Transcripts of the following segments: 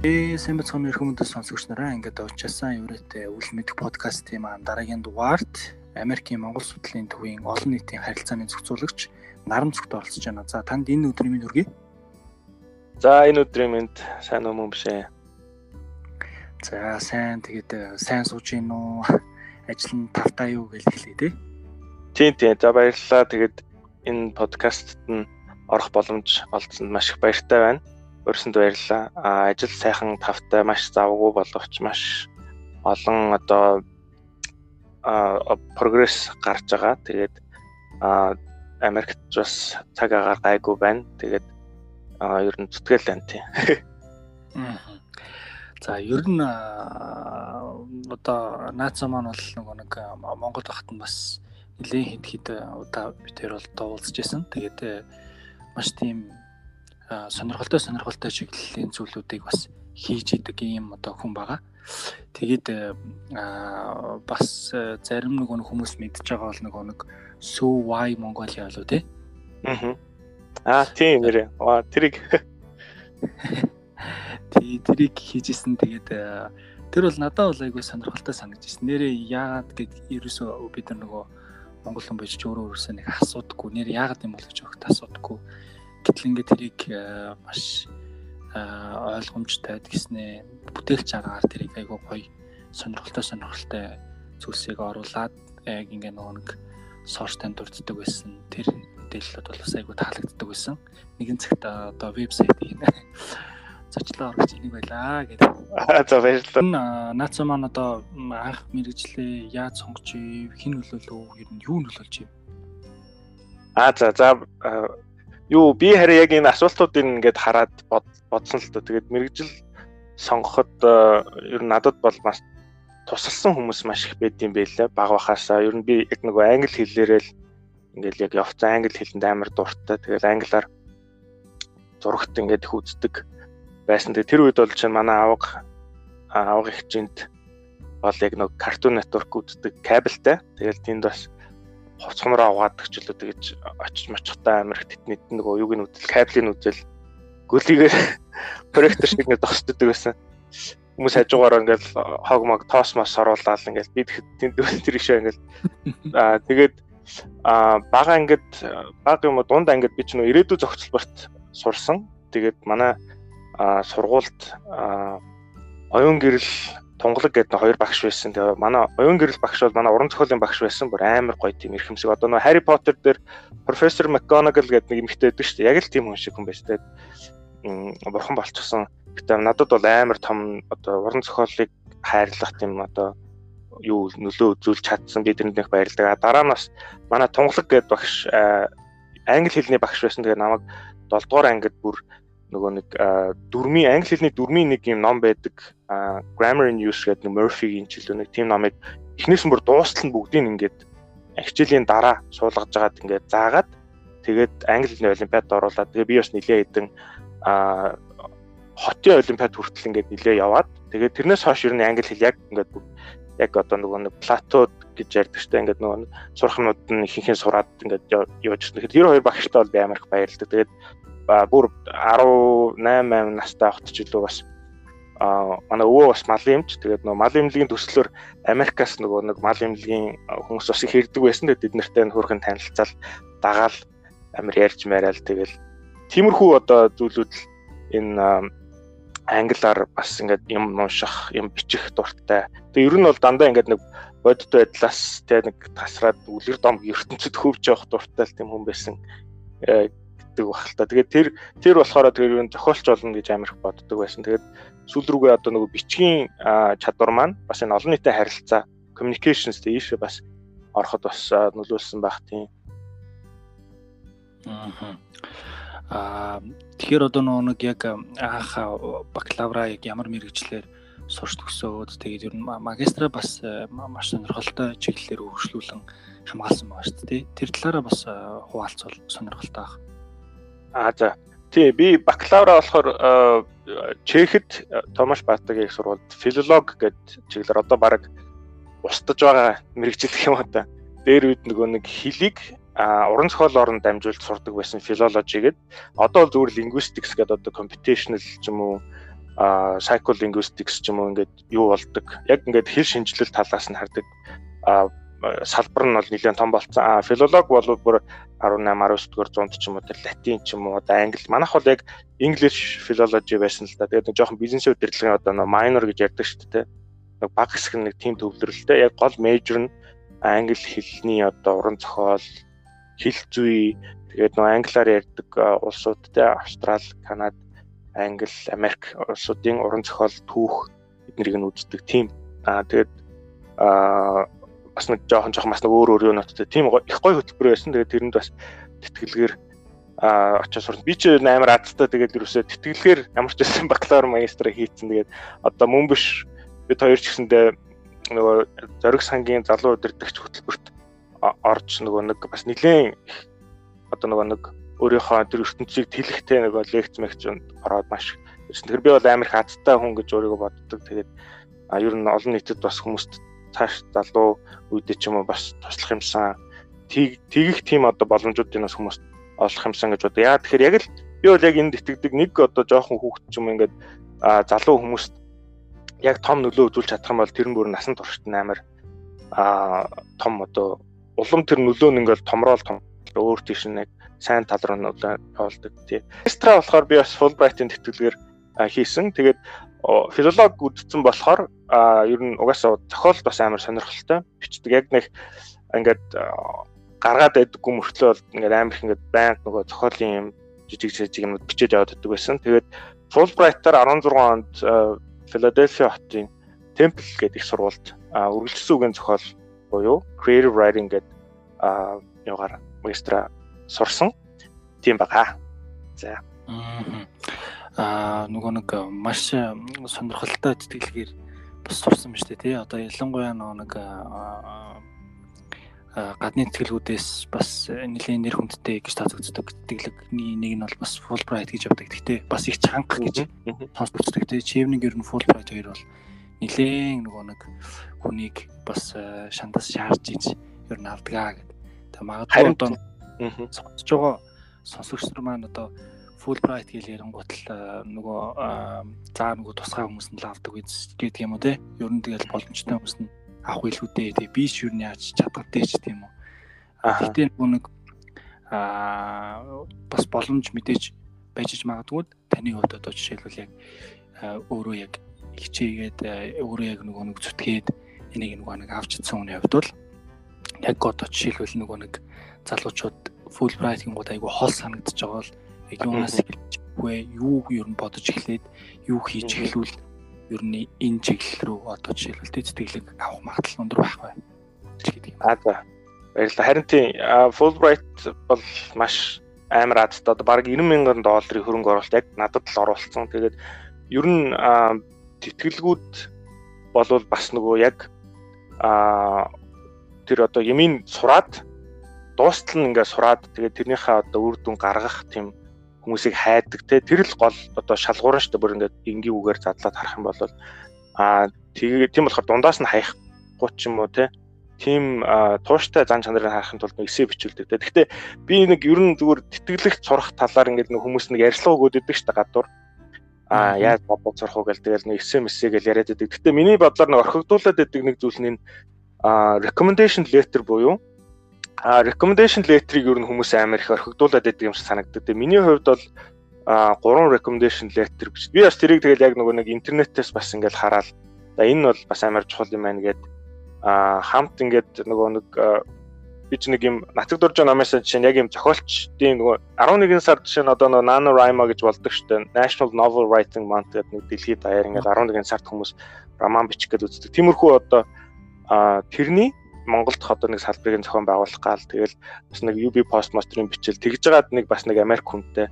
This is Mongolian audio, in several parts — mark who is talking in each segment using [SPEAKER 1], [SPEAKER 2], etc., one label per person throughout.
[SPEAKER 1] Ээ сайн бацхан хүмүүст сонсогч нараа ингээд очиасан еврейтэй үл мэдэх подкастын маань дараагийн дугаарт Америкийн Монгол судлалын төвийн олон нийтийн харилцааны зохицуулагч Наран зүгт оролцож байна. За танд энэ өдрийн мэнд хүргэе.
[SPEAKER 2] За энэ өдрийн мэнд сайн уу мөн биш ээ.
[SPEAKER 1] За сайн тэгээд сайн сууж гин үү? Ажил нь тавтаа юу гэж хэлээ те.
[SPEAKER 2] Тийм тийм. За баярлалаа. Тэгээд энэ подкастт нь орох боломж олдсонд маш их баяртай байна Өрсөнд баярлалаа. А ажил сайхан тавтай маш завгүй боловч маш олон одоо а прогресс гарч байгаа. Тэгээд а Америкт бас цаг агаар гайгүй байна. Тэгээд а ер нь зүтгэл байна тий.
[SPEAKER 1] За ер нь одоо нааца маань бол нөгөө нэг Монгол багт нь бас нэлээд хэд хэд удаа бид тэр бол дуулж байсан. Тэгээд маш тийм сонирхолтой сонирхолтой чиглэлийн зүйлүүдийг бас хийж идэг ийм одоо хүн байгаа. Тэгээд бас зарим нэг хүмүүс мэдж байгаа бол нөгөө нэг So Why Mongolia болоо тий.
[SPEAKER 2] Аа. Аа тийм нэрээ. Аа тэрийг
[SPEAKER 1] тий тэрийг хийжсэн тэгээд тэр бол надад бол айгүй сонирхолтой санагдчихсэн. Нэрээ яагаад гэд ерөөсөө бид нар нөгөө Монгол хүн байж ч өөрөө өөрөөсөө нэг асуудаггүй. Нэр яагаад юм бол гэж өгөхт асуудаггүй Гэтэл ингээд тэрийг э, маш э, ойлгомжтой гэснээ бүтээлч аргаар тэрийг айгүй гоё сонирхолтой сонирхолтой зүйлсийг оруулаад яг ингээ нөгөө нэг сошиалтай дурддаг байсан. Тэр мэдээлэлүүд бол бас айгүй таалагддаг байсан. Нэгэн цагт одоо вебсайтыг зочлоо орох чинь байлаа гэдэг.
[SPEAKER 2] За баярлалаа.
[SPEAKER 1] Наац маань одоо анх мэрэгчлээ яаж сонгож хэн нөлөөлөв ер нь юу нөлөөлж юм?
[SPEAKER 2] Аа за за юу би хараа яг энэ асуултуудыг ингээд хараад бодсон л доо. Тэгээд мэрэгжил сонгоход э, ер нь надад бол маш тусалсан хүмүүс маш их байд юм байлаа. Баг бахаасаа ер нь би яг нөгөө англи хэлээрээ л ингээл яг явцсан англи хэлэнд амар дуртай. Тэгээд англиар зурагт ингээд их үздэг байсан. Тэгээд тэр үед бол чинь манай авга авга ихчэнд бол яг нөгөө Cartoon Network үздэг кабелтай. Тэгээд тэнд бас хоцгонороо угаадаг ч үлээ тэгэж очиж мочихтай амир тэтнэд нөгөө юуг нь үтэл кабелийг үзэл гөлийгээр проектор шиг нэг зогсддаг байсан. Хүмүүс хажуугаар ингээл хог мог тоос мос оруулаад ингээл бид тэнд тэр ишээ ингээл аа тэгээд а бага ангид бага юм уу дунд ангид би ч нөө ирээдүй зохицолборт сурсан. Тэгээд манай сургуульд оюун гэрэл тунгалаг гэдэг хоёр багш байсан. Тэгээ манай оюун гэрэл багш бол манай уран зохиолын багш байсан. Бүр амар гоё тийм эрхэмсэг. Одоо нөө Harry Potter дээр профессор McGonagall гэдэг нэг эмэгтэй байдаг шүү дээ. Яг л тийм хүн шиг хүн байж тээ. Бурхан болчихсон. Гэтэ надад бол амар том одоо уран зохиолыг хайрлах тийм одоо юу нөлөө үзүүлж чадсан би тэрэнд их баярлалаа. Дараа нь бас манай тунгалаг гэдэг багш англи хэлний багш байсан. Тэгээ намайг 7 дугаар ангид бүр нөгөө нэг дөрмийн англи хэлний дөрмийн нэг юм ном байдаг grammar in use гэдэг нэг Murphy-гийн чиглэл нэг тийм номыг эхнээс нь бүр дуустал нь бүгдийг ингээд хичээлийн дараа суулгаж жагаад ингээд заагаад тэгээд англи хэлний олимпиад оруулаад тэгээ би бас нилээ хэдэн хотын олимпиад хүртэл ингээд нилээ яваад тэгээд тэрнээс хойш ер нь англи хэл яг ингээд яг одоо нөгөө нэг платод гэж ярьдаг штэ ингээд нөгөө нь ихэнх нь сураад ингээд явж ирсэн. Тэгэхээр тэр хоёр багштай бол би амар их баярлдаг. Тэгээд бүр 18 настай хот ч илүү бас а манай өвөө бас мал юмч тэгээд нөө мал имлэгийн төслөөр Америкаас нөгөө нэг мал имлэгийн хүмүүс бас их ирдэг байсан. Тэгээд бид нартай хөрхэн танилцал дагаал амир ярьж мараал тэгэл. Тиймэрхүү одоо зүйлүүд энэ англиар бас ингээд юм унших, юм бичих дуртай. Тэгээ ер нь бол дандаа ингээд нэг бодит байдлаас тэгээ нэг тасраад үлгэр дом ертөнцид хөвж явах дуртай л тийм хүн байсан гэдэг баг л та. Тэгээд тэр тэр болохоор тэр юу зохиолч болно гэж амар их боддог байсан. Тэгээд сүүл рүүгээ одоо нөгөө бичгийн чадвар маань бас энэ олон нийтэд харилцаа communications дээр бас ороход бас нөлөөлсөн байх тийм.
[SPEAKER 1] Аа тэгэхээр одоо нөгөө нэг яг анх бакалавра яг ямар мэрэгчлэр сурч төгсөөд тэгээд ер нь магистра бас маш сонирхолтой чиглэлээр өргөжлүүлэн хамгаалсан байгаа шүү дээ. Тэр талаараа бас хуваалцвал сонирхолтой байна.
[SPEAKER 2] Аа за. Тий, би бакалавра болохоор Чехэд Томаш Батагийн их сургуульд филолог гэдэг чиглэлээр одоо баг устдаж байгаа мэрэгжил гэх юм одоо. Дээр үед нөгөө нэг хэлийг уран зохиолоор нь дамжуулж сурдаг байсан филологи гэдэг. Одоо бол зүгээр linguistics гэдэг одоо computational ч юм уу а psycholinguistics ч юм уу ингээд юу болдог. Яг ингээд хэл шинжилэл талаас нь хардаг. салбар нь бол нэлээд том болцсон. А филолог бол бүр 18 19 дугаар зуунд ч юм уу латин ч юм уу одоо англи. Манайх бол яг English philology байсан л да. Тэгээд нэг жоохон бизнес удирдлагын одоо нэг minor гэж ярьдаг шүү дээ. Нэг баг хэсэг нэг team төвлөрөлтэй. Яг гол major нь англи хэлний одоо уран зохиол, хэл зүй тэгээд нэг англиар ярьдаг улсууд те Австрал, Канада, Англи, Америк улсуудын уран зохиол түүх эднэрийг нь үздэг team. А тэгээд а бас нэг жоохон жоохон бас нэг өөр өөр юмнуудтай тийм их гой хөтөлбөр байсан. Тэгээд тэрэнд бас тэтгэлгээр а очиж сурна. Би ч амар азтай тэгээд юусоо тэтгэлгээр ямар ч байсан бакалавр магистра хийцэн. Тэгээд одоо мөн биш бид хоёр ч гэсэндээ нөгөө зориг сангийн залуу удирдагч хөтөлбөрт орж нөгөө нэг бас нэлээд одоо нөгөө нэг өөрийнхөө тэр ертөнцийг тэлэхтэй нөгөө лекц мэгчөнд ороод маш тэр би бол амар их азтай хүн гэж өөрийгөө боддог. Тэгээд а ер нь олон нийтэд бас хүмүүст цааш залуу үедээ ч юм уу бас туслах юмсан тэгих тийм одоо боломжуудыг бас хүмүүс олох юмсан гэж бодоо. Яа тэгэхээр яг л би бол яг энд итгэдэг нэг одоо жоохон хүүхэд ч юм ингээд залуу хүмүүст яг том нөлөө үзүүлж чадах юм бол тэр нь бүр насан туршид амар а том одоо улам тэр нөлөө нь ингээд томроол том өөр тийш нэг сайн тал руу нөлөө явуулдаг тий. Экстра болохоор би бас Fulbright-ийн тэтгэлгээр хийсэн. Тэгээд филолог үздсэн болохоор ер нь угаасаа зохиолд бас амар сонирхолтой бичдэг. Яг нэг ингээд гаргаад байдаггүй мөртлөө бол ингээд амар их ингээд байнга нөгөө зохиолын юм жижиг жижиг юмуд бичээд яваад байдаг байсан. Тэгээд Fulbright-аар 16 онд Philadelphia хотын Temple гэдэг их сургуульд үргэлжлсэн үгийн зохиол буюу creative writing гэдэг юугаар магистра сурсан. Тийм бага. За. Аа
[SPEAKER 1] нөгөө нэг маш сонирхолтой тэтгэлгээр бас сурсан байна шүү дээ тий. Одоо ялангуяа нэг гадны тэтгэлгүүдээс бас нэлийн нэр хүндтэй гэж тооцогддог тэтгэлэгний нэг нь бол бас Fulbright гэж явдаг. Гэхдээ бас их чанга гэж сонсогддог тий. Chevron ер нь Fulbright хоёр бол нэлийн нөгөө нэг хүнийг бас шандас шаарч иж ер нь авдгаа гэдэг. Тэг магадгүй одоо сонсож байгаа сонсогч нар маань одоо Fulbright гэж ярингуут л нөгөө заа нөгөө тусгай хүмүүс нь лавдаг гэдэг юм уу те. Ер нь тэгэл боломжтой хүмүүс нь авах илүүтэй. Тэгээ би ч ер нь яаж чадгалтай ч тийм үү. Гэхдээ нөгөө нэг аа бас боломж мэдээж байж магадгүй таны хувьд одоо жишээлбэл яг өөрөө яг хичээгээд өөрөө яг нөгөө нэг зүтгээд энийг нөгөө нэг авч чадсан хүний хувьд бол яг одоо жишээлбэл нөгөө нэг залуучууд Fulbright-ийн гол айгу хол санагдаж байгаа бол юунаас эхэлчихвэ юу ер нь бодож эхлээд юу хийж эхлүүл ер нь энэ чиглэл рүү одоо жишээлбэл тэтгэлэг авах магадлал өндөр байх бай.
[SPEAKER 2] гэдэг юм. Аа за. Баярлалаа. Харин тийм Fulbright бол маш амар азтай одоо баг 90 мянган долларын хөрөнгө оруулалт яг надад л оруулсан. Тэгээд ер нь тэтгэлгүүд болвол бас нөгөө яг а тэр одоо ямийн сураад дуустал нь ингээ сураад тэгээд тэрнийхээ одоо үр дүн гаргах тийм хүмүүсийг хайдаг те. Тэр л гол одоо шалгуурн шүү дээ. Бүр ингээд энгийн үгээр задлаад харах юм бол аа тэгээ тийм болохоор дундаас нь хаяхгүй ч юм уу те. Тийм тууштай зан чанарыг харахын тулд эсэ бичүүлдэг те. Гэхдээ би нэг ер нь зүгээр тэтгэлэгт сурах талаар ингээд нэг хүмүүс нэг ярьцлага өгөөд идэг шүү дээ гадуур. А яаж бодож сурах уу гэл тэгэл нэг эсэ мэсэ гэл яриад идэг гэхдээ миний бодлоор нэг орхигдуулаад идэг нэг зүйл нь а recommendation letter буюу А recommendation letter-ыг ер нь хүмүүс амар их орхигдуулаад байдаг юм шиг санагддаг. Тэгээ миний хувьд бол а гурван recommendation letter гэж. Би бас тэрийг тэгэл яг нөгөө нэг интернетээс бас ингээл хараад за энэ бол бас амар чухал юм байна гэд а хамт ингээд нөгөө нэг би ч нэг юм нацаг дурж номоос жишээ нь яг юм зохиолчдын нөгөө 11 сард жишээ нь одоо нөгөө NaNoWriMo гэж болдог штэ National Novel Writing Month гэдэг нэг дэлхийд даяар ингээд 11 сард хүмүүс роман бичих гээд үздэг. Тиймэрхүү одоо а тэрний Монголд одоо нэг салбарыг зохион байгуулах гал. Тэгэл бас нэг UB Postmaster-ын бичил тэгж жагаад нэг бас нэг Америк хүнтэй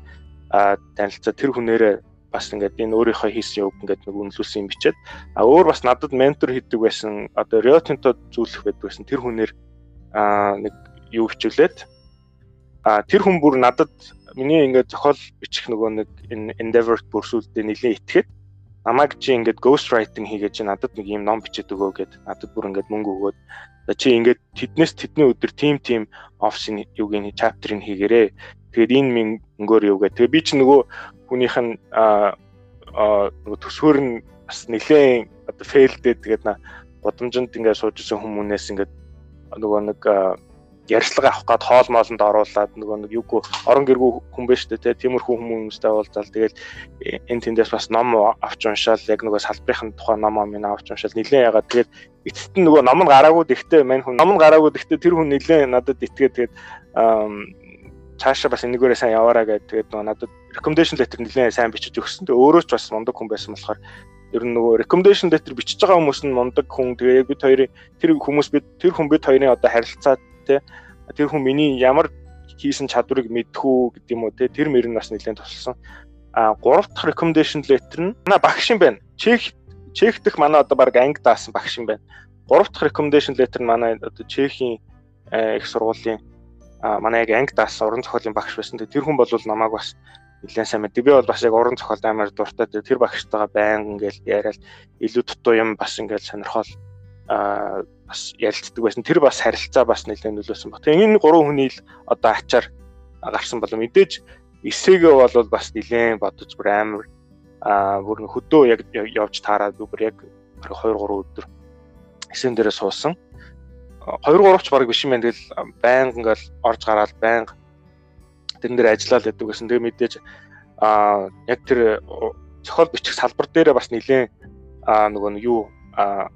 [SPEAKER 2] а танилцаа тэр хүнээрээ бас ингээд энэ өөрийнхөө хийсэн үг ингээд нэг үнэлүүлсэн юм бичээд а өөр бас надад ментор хийдэг байсан одоо Rio Tinto зүйлэх байдаг байсан тэр хүнээр а нэг юу хичүүлээд а тэр хүн бүр надад миний ингээд зохиол бичих нөгөө нэг энэ endeavor бүрсүүлдэ нэлийн итгээд намайг чи ингээд ghost writing хийгээд чи надад нэг юм ном бичээд өгөө гэд надад бүр ингээд мөнгө өгөөд чи ингээд тэднээс тэдний өдөр тим тим офсын юугийн чаптерыг хийгэрээ. Тэгээд энэ мөнгөөр юу гэ. Тэгээ би чи нөгөө хүнийх нь нөгөө төсвөр нь бас нэлээд одоо фейлдээд тэгээд на гудамжинд ингээд сууж исэн хүмүүнээс ингээд нөгөө нэг ярьцлага авах гад хоол моолонд оруулаад нөгөө нэг юугүй орон гэргүй хүн байж тээ тиймэрхүү хүмүүстэй уулзаал. Тэгэл энэ тэндээс бас ном авч уншаал. Яг нөгөө салбарын тухай ном ам авч уншаал. Нилээ ягаад тэгээд эцэст нь нөгөө ном нь гараагүй гэхдээ мань хүн ном нь гараагүй гэхдээ тэр хүн нилээ надад итгээд тэгээд цаашаа бас энэгээрээ сайн яваараа гэдэг тэгээд нөгөө надад recommendation letter нилээ сайн бичиж өгсөн. Тэгээд өөрөө ч бас мундаг хүн байсан болохоор ер нь нөгөө recommendation letter бичиж байгаа хүмүүс нь мундаг хүн. Тэгээ яг бид хоёрын тэр хүмүүс бид тэр хүн бид хоёрын одоо харилцаа те тэр хүн миний ямар хийсэн чадварыг мэдхүү гэдэг юм уу те тэр мөр нь бас нэлээд тусалсан. А гурав дахь recommendation letter нь манай багш юм байна. Чех Чех дэх манай одоо баг анги даасан багш юм байна. Гурав дахь recommendation letter нь манай одоо Чехийн их сургуулийн манай яг анги даасан уран зохиолын багш байсан. Тэр хүн бол намайг бас нэлээд сайн мэдээ. Би бол бас яг уран зохиолд амар дуртай. Тэр багштайгаа байнга ингээл яриад илүү дутуу юм бас ингээл сонирхол а бас ярилцдаг байсан. Тэр бас харилцаа бас нэлээд нөлөөсөн баг. Тэгээ энэ гурван хүний л одоо ачаар гарсан болов мэдээж эсээгээ бол бас нэлээд бодож бүр амар а бүр хөдөө яг явж таараад бүр яг 2 3 өдөр эсэн дээрээ суусан. 2 3 ч баг биш юм байна. Тэгэл байнга ингээл орж гараад байнга тэрэн дээр ажиллаад байдаг гэсэн. Тэгээ мэдээж а яг тэр зохиол бичих салбар дээрээ бас нэлээд а нөгөө юу а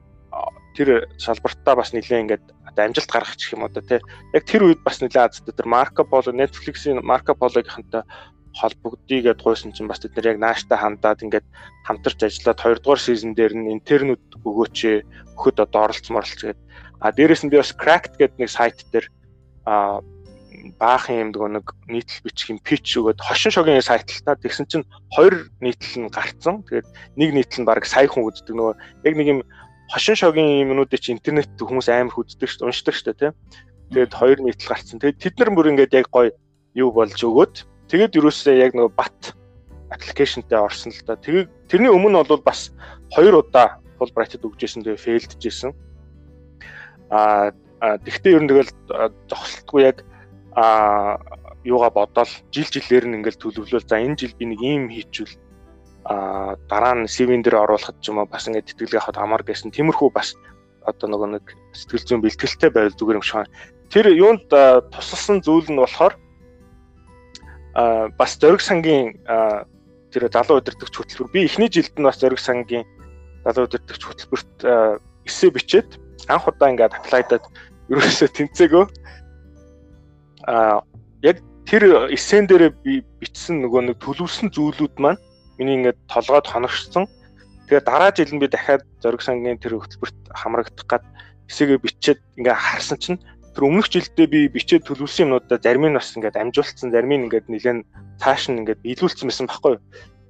[SPEAKER 2] тэр салбартаа бас нэлээ ингээд одоо амжилт гаргах гэх юм одоо тий. Яг тэр үед бас нэлээ азтай тэр Marco Polo Netflix-ийн Marco Polo-гийнхантай холбогдъё гэд гойсон чинь бас тэд нар яг нааштай хандаад ингээд хамтарч ажиллаад 2 дугаар сизон дээр нь интернүүд өгөөч өгөхөд одоо оролцсон оролц гээд а дээрэс нь би бас Cracked гэдэг нэг сайт дээр а баахан юм нэг нийтлэл бичих юм pitch өгөөд хошин шогийн сайт л та тэгсэн чинь хоёр нийтлэл нь гарцсан. Тэгээд нэг нийтлэл нь баг сая хүн үздэг нөгөө яг нэг юм хошин шогийн юмнуудыг чи интернет хүмүүс амар хүздэг шүү уншдаг шүү тий. Тэгээд хоёр нийтлэл гарцсан. Тэгээд тэд нар бүр ингээд яг гоё юу болж өгөөд тэгээд юусаа яг нөгөө бат аппликейшнтэй орсон л да. Тэгээд тэрний өмнө бол бас хоёр удаа Fulbright-д өгжсэн тэгээд фейлдчихсэн. Аа тэгвэл ер нь тэгэл зогсолтгүй яг аа юугаа бодоол жил жилээр нь ингээл төлөвлөл за энэ жил би нэг ийм хийчихвэл а дараа нь CV-н дээр оруулахад ч юм уу бас ингээд тэтгэлгээ хад амар гэсэн. Тиймэрхүү бас одоо нөгөө нэг сэтгэл зүйн бэлтгэлтэй байл зүгээр юм шиг. Тэр юунд тусалсан зүйл нь болохоор а бас зөриг сангийн тэр залуу удирдахч хөтөлбөр. Би эхний жилд нь бас зөриг сангийн залуу удирдахч хөтөлбөрт эсээ бичээд анх удаа ингээд аплайдад ерөөсөө тэнцээгөө а яг тэр эсэн дээр би бичсэн нөгөө нэг төлөвлөсөн зүйлүүд маань миний ингээд толгойд хоногшсон. Тэгээ дараа жил нь би дахиад зөрг сангийн тэр хөтөлбөрт хамрагдах гад хэсэгээ бичээд ингээд харсан чинь тэр өмнөх жилдээ би бичээд төлөвлөсөн юмнуудаа зарим нь бас ингээд амжуулсан, зарим нь ингээд нэлээд цааш нь ингээд биелүүлсэн байсан байхгүй юу?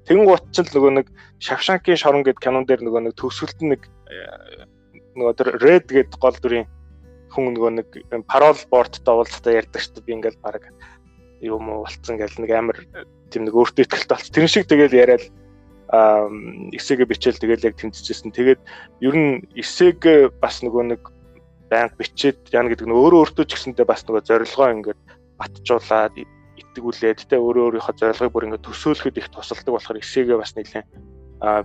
[SPEAKER 2] Тэгэн гут ч л нөгөө нэг Шавшанкийн шорон гэд кинон дээр нөгөө нэг төгсгөлт нэг э, нөгөө тэр Red гэд гол дүрийн хүн нөгөө нэг парол борттой уулзтаа ярьдаг шүү дээ би ингээд баг юм уу болцсон гэл нэг амар тийм нэг өөртөө ихтэй болц. Тэр шиг тэгэл яриад эсэгээ бичээл тэгэл яг тэмцэжсэн. Тэгээд ер нь эсэг бас нөгөө нэг байнга бичээд яа гэдэг нь өөрөө өөртөө ч гэсэндээ бас нөгөө зорилгоо ингээд батжуулаад итгүүлээд тэ өөрөө өөрийнхөө зорилгыг бүр ингээд төсөөлөхөд их тусалдаг болохоор эсэгээ бас нэлээд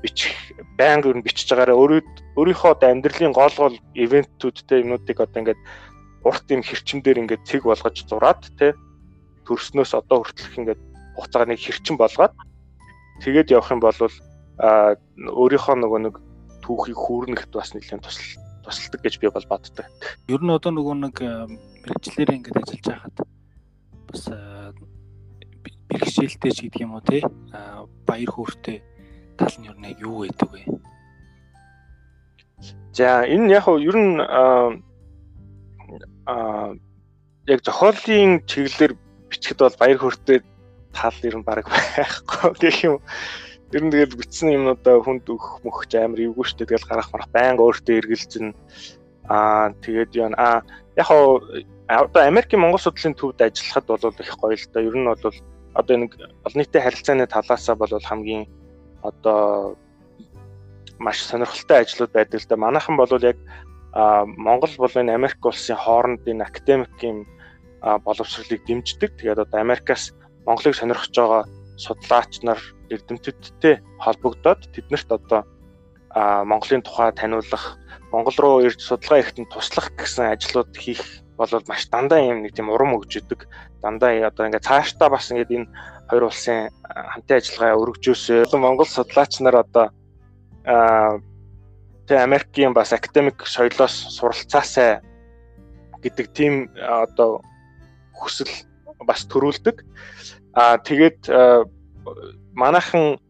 [SPEAKER 2] бичих байнга ер нь бичиж байгаараа өөрөө өөрийнхөө одоо амьдралын гол гол ивентүүдтэй юмнуудыг одоо ингээд урт юм хэрчмдэр ингээд цэг болгож зураад тэ төрснөөс одоо хүртэлх ингээд хугацаагаа нэг хэрчэн болгоод тэгээд явах юм бол а өөрийнхөө нөгөө нэг түүхийг хүүрнэхэд бас нэлээд тусал тусалдаг гэж би бол боддог.
[SPEAKER 1] Ер нь одоо нөгөө нэг мэрэгчлэр ингээд ажиллаж байхад бас бэрхшээлтэй ч гэдэг юм уу те баяр хөөртэй тал нь ер нь юу байдаг вэ?
[SPEAKER 2] За энэ яг нь ер нь а яг зохиолын чиглэлээр бичгэд бол баяр хөөртэй тал ер нь баг байхгүй гэх юм. Ер нь тэгэл бичсэн юмнуудаа хүнд өгөх мөхч амар эвгүй шүү дээ. Тэгэл гарах марах байнга өөртөө эргэлзэн аа тэгээд яа аа яг одоо Америкийн Монгол судлалын төвд ажиллахад бол их гоё л да. Ер нь бол одоо нэг олон нийтийн харилцааны талаасаа бол хамгийн одоо маш сонирхолтой ажлууд байдаг л да. Манайхан бол яг Монгол болон Америк улсын хоорондын академикийн боловсролыг дэмждэг. Тэгээд одоо Америкаас Монголыг сонирхож байгаа судлаач нар эрдэмтдтэй холбогдоод тэднэрт одоо Монголын тухай таниулах, Монгол руу ирж судалгаа хийхэд туслах гэсэн ажлууд хийх бол маш дандаа юм нэг тийм урам өгж идэг. Дандаа одоо ингээд цаашдаа бас ингээд энэ хоёр улсын хамтын ажиллагаа өргөжөөсөө Монгол судлаач нар одоо тэгээ Америкийн бас академик соёлоос суралцаасаа гэдэг тийм одоо хүсэл бас төрүүлдэг. Аа тэгээд манайхан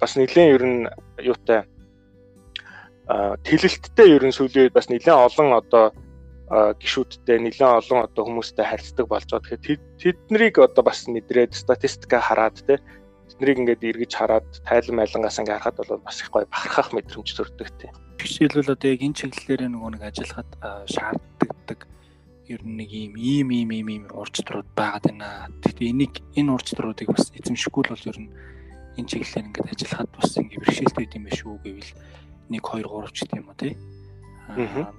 [SPEAKER 2] бас нэгэн ер нь юутай тэлэлттэй ер нь сүүлийн үед бас нэгэн олон одоо гişүүдтэй нэлээд олон одоо хүмүүстэй харьцдаг болж байгаа. Тэгэхээр тэднийг одоо бас мэдрээд статистика хараад те тэднийг ингээд эргэж хараад тайлан майлангаас ингээд харахад бол бас их гоё бахархах мэдрэмж төрдөг те.
[SPEAKER 1] Жишээлбэл одоо яг энэ чиглэлээр нөгөө нэг ажиллахад шаарддаг ер нь нэг ийм ийм ийм ийм ийм ур чадрууд байгаад байна. Гэхдээ энийг энэ ур чадруудыг бас эзэмшихгүй бол ер нь энэ чиглэлээр ингээд ажиллахад бас ингээд бэрхшээлтэй юм биш үү гэвэл 1 2 3 ч гэдэг юм уу тий. Аа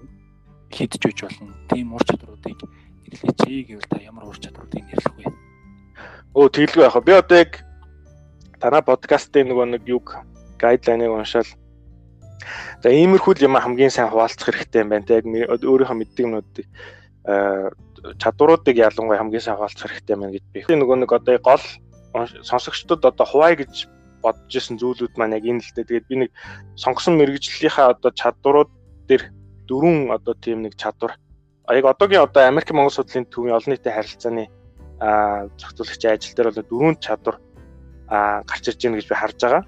[SPEAKER 1] хидж үж болно. Тийм ур чадруудыг нэрлэеч гэвэл та ямар ур чадруудыг нэрлэх вэ?
[SPEAKER 2] Өө тэгэлгүй вэ? Би одоо яг танай подкастын нөгөө нэг юг гайдлайныг уншаал. За иймэрхүү юм хамгийн сайн хуваалцах хэрэгтэй юм байна. Яг өөрийнхөө мэддэг юмнуудыг чадваруудыг ялангуяа хамгийн сайн хуваалцах хэрэгтэй юм гэж би. Нөгөө нэг одоо гол сонсогчдод одоо хуваа гэж бодож исэн зүйлүүд маань яг энэ л дээ. Тэгээд би нэг сонгосон мэрэгжлийнхаа одоо чадварууд дээр дөрвөн одоо тийм нэг чадвар. Яг одоогийн одоо Америк Монгол судлалын төвийн олон нийтийн харилцааны зохицуулагчийн ажил дээр бол дөрвөн чадвар гарч ирж байна гэж би харж байгаа.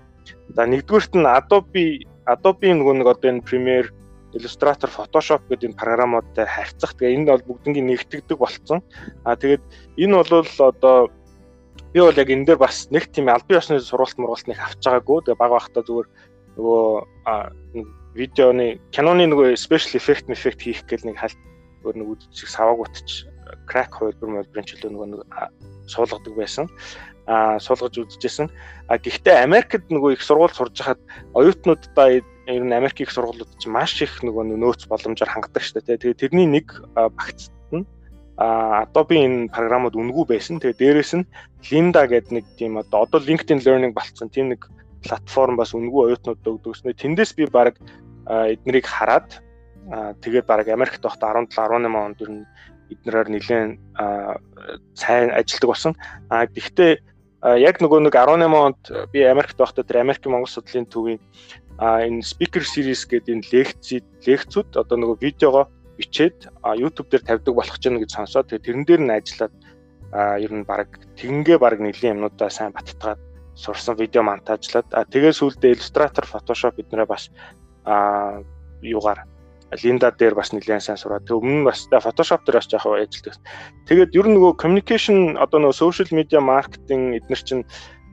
[SPEAKER 2] За нэгдүгüүрт нь Adobe Adobe нөгөө нэг одоо энэ Premiere Illustrator, Photoshop гэдэг энэ програмуудтай харьцах. Тэгээ энэ бол бүгднийг нэгтгэдэг болцсон. А тэгээд энэ бол одоо би бол яг энэ дээр бас нэг тийм аль бие усны сургалт мургалт нэг авч байгаагүй. Тэгээ баг багтаа зүгээр нөгөө видеоны киноны нөгөө special effect effect хийх гэл нэг халт өөр нэг үдчих саваагуутч crack хувилбар мөлбөрийн чөлөө нөгөө нэг суулгадаг байсан. Аа суулгаж үзэжсэн. А гэхдээ Америкт нөгөө их сургууль сурж хахад оюутнуудаа ер нь Америк их сургуулиуд чинь маш их нөгөө нөөц боломжоор хангадаг шүү дээ. Тэгээ тэрний нэг багцд нь а Adobe энэ програмууд үнгүй байсан. Тэгээ дээрэс нь Linda гэдэг нэг тийм одоо LinkedIn Learning болцсон тийм нэг платформ бас үнгүй оюутнууд өгдөгснэ. Тэндээс би баг эднэрийг хараад тэгээд баг Америкт байхдаа 17 18 онд ер нь эднэрээр нэлээд сайн ажилдаг болсон. А гэхдээ яг нөгөө нэг 18 онд би Америкт байхдаа тэр Америкийн Монгол судлалын төвийн энэ speaker series гэдэг энэ лекцид лекцүүд одоо нөгөө видеого бичээд YouTube дээр тавьдаг болох ч гэж сонсоод тэрэн дээр нь ажиллаад ер нь баг тэгингээ баг нэлийн юмнуудаа сайн баттгаад сурсан видео монтажлаад тэгээ сүүлдээ Illustrator, Photoshop биднэрээ бас юугаар Линда дээр бас нэлээд сайн сураад тэг өмнө нь бас Photoshop дээр бас яхаа ажилладаг. Тэгээд ер нь нөгөө communication одоо нөгөө social media marketing эднэр чинь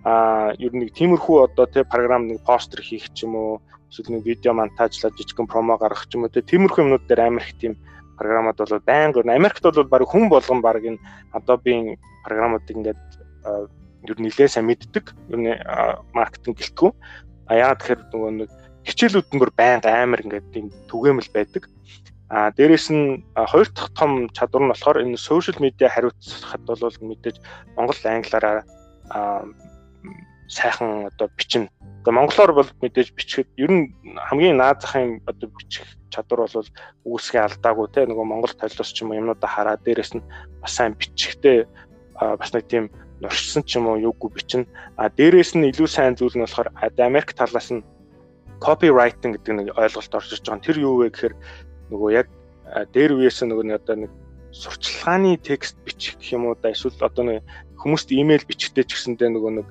[SPEAKER 2] а ер нь нэг тиймэрхүү одоо тэг програм нэг постэр хийх ч юм уу эсвэл нэг видео монтажлаад жижигхэн промо гаргах ч юм уу тэг тиймэрхүү юмнууд дээр амар их тийм програмууд бол байнга Америкт бол баг хүн болгон баг энэ Adobe-ийн програмуудыг ингээд ер нь нэлээд сайн мэддэг. Ер нь маркетинг гэлтгүү. А яагаад тэгэхээр нөгөө нэг хичээлүүд нь бүр байнга амар ингээд тийм түгээмэл байдаг. А дээрэс нь хоёр дахь том чадвар нь болохоор энэ сошиал медиа хариуцахад бол мэдээж монгол англиараа сайхан одоо бичнэ. Тэгээ монголоор бол мэдээж бичихэд ер нь хамгийн наад захын одоо бичих чадвар бол үүсгээ алдаагүй те нөгөө монгол толиос ч юм уу юмнуудаа хараад дээрэс нь бас сайн бичихтэй бас нэг тийм нуршсан ч юм уу юугүй бичнэ. А дээрэс нь илүү сайн зүйл нь болохоор Америк талаас нь copywriting гэдэг нэг ойлголт орж иж байгаа. Тэр юу вэ гэхээр нөгөө яг дээр үеэс нөгөө нэг одоо нэг сурчлагын текст бичих гэх юм уу да эсвэл одоо нэг хүмүүст имэйл бичгтэй ч гэсэндээ нөгөө нэг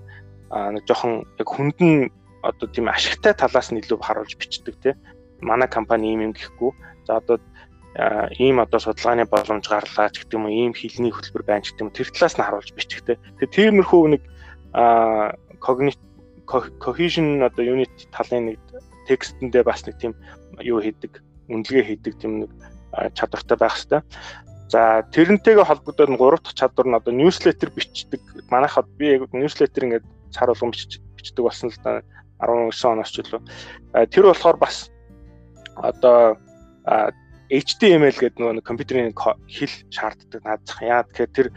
[SPEAKER 2] нэг жоохон яг хүндэн одоо тийм ашигтай талаас нь илүү харуулж бичдэг те. Манай компани ийм юм гэхгүй. За одоо ийм одоо судалгааны боломж гарлаа ч гэдэг юм уу ийм хилний хөтөлбөр байна ч гэдэг юм тэр талаас нь харуулж бичгтэй. Тэгээ тиймэрхүү нэг cognitive cohesion одоо unit талын нэг текстэндээ бас нэг тийм юу хийдэг, үнэлгээ хийдэг тийм нэг чадвартай байх хэвээр. За тэрнтэйгээ холбогдоод гурав дахь чадвар нь одоо newsletter бичдэг. Манайхад би яг newsletter ингээд цар болгон бичдэг болсон л да 19 оноос ч илүү. Тэр болохоор бас одоо HTML гэдэг нөгөө компьютерийн хэл шаарддаг наадах. Яа тэгэхээр тэр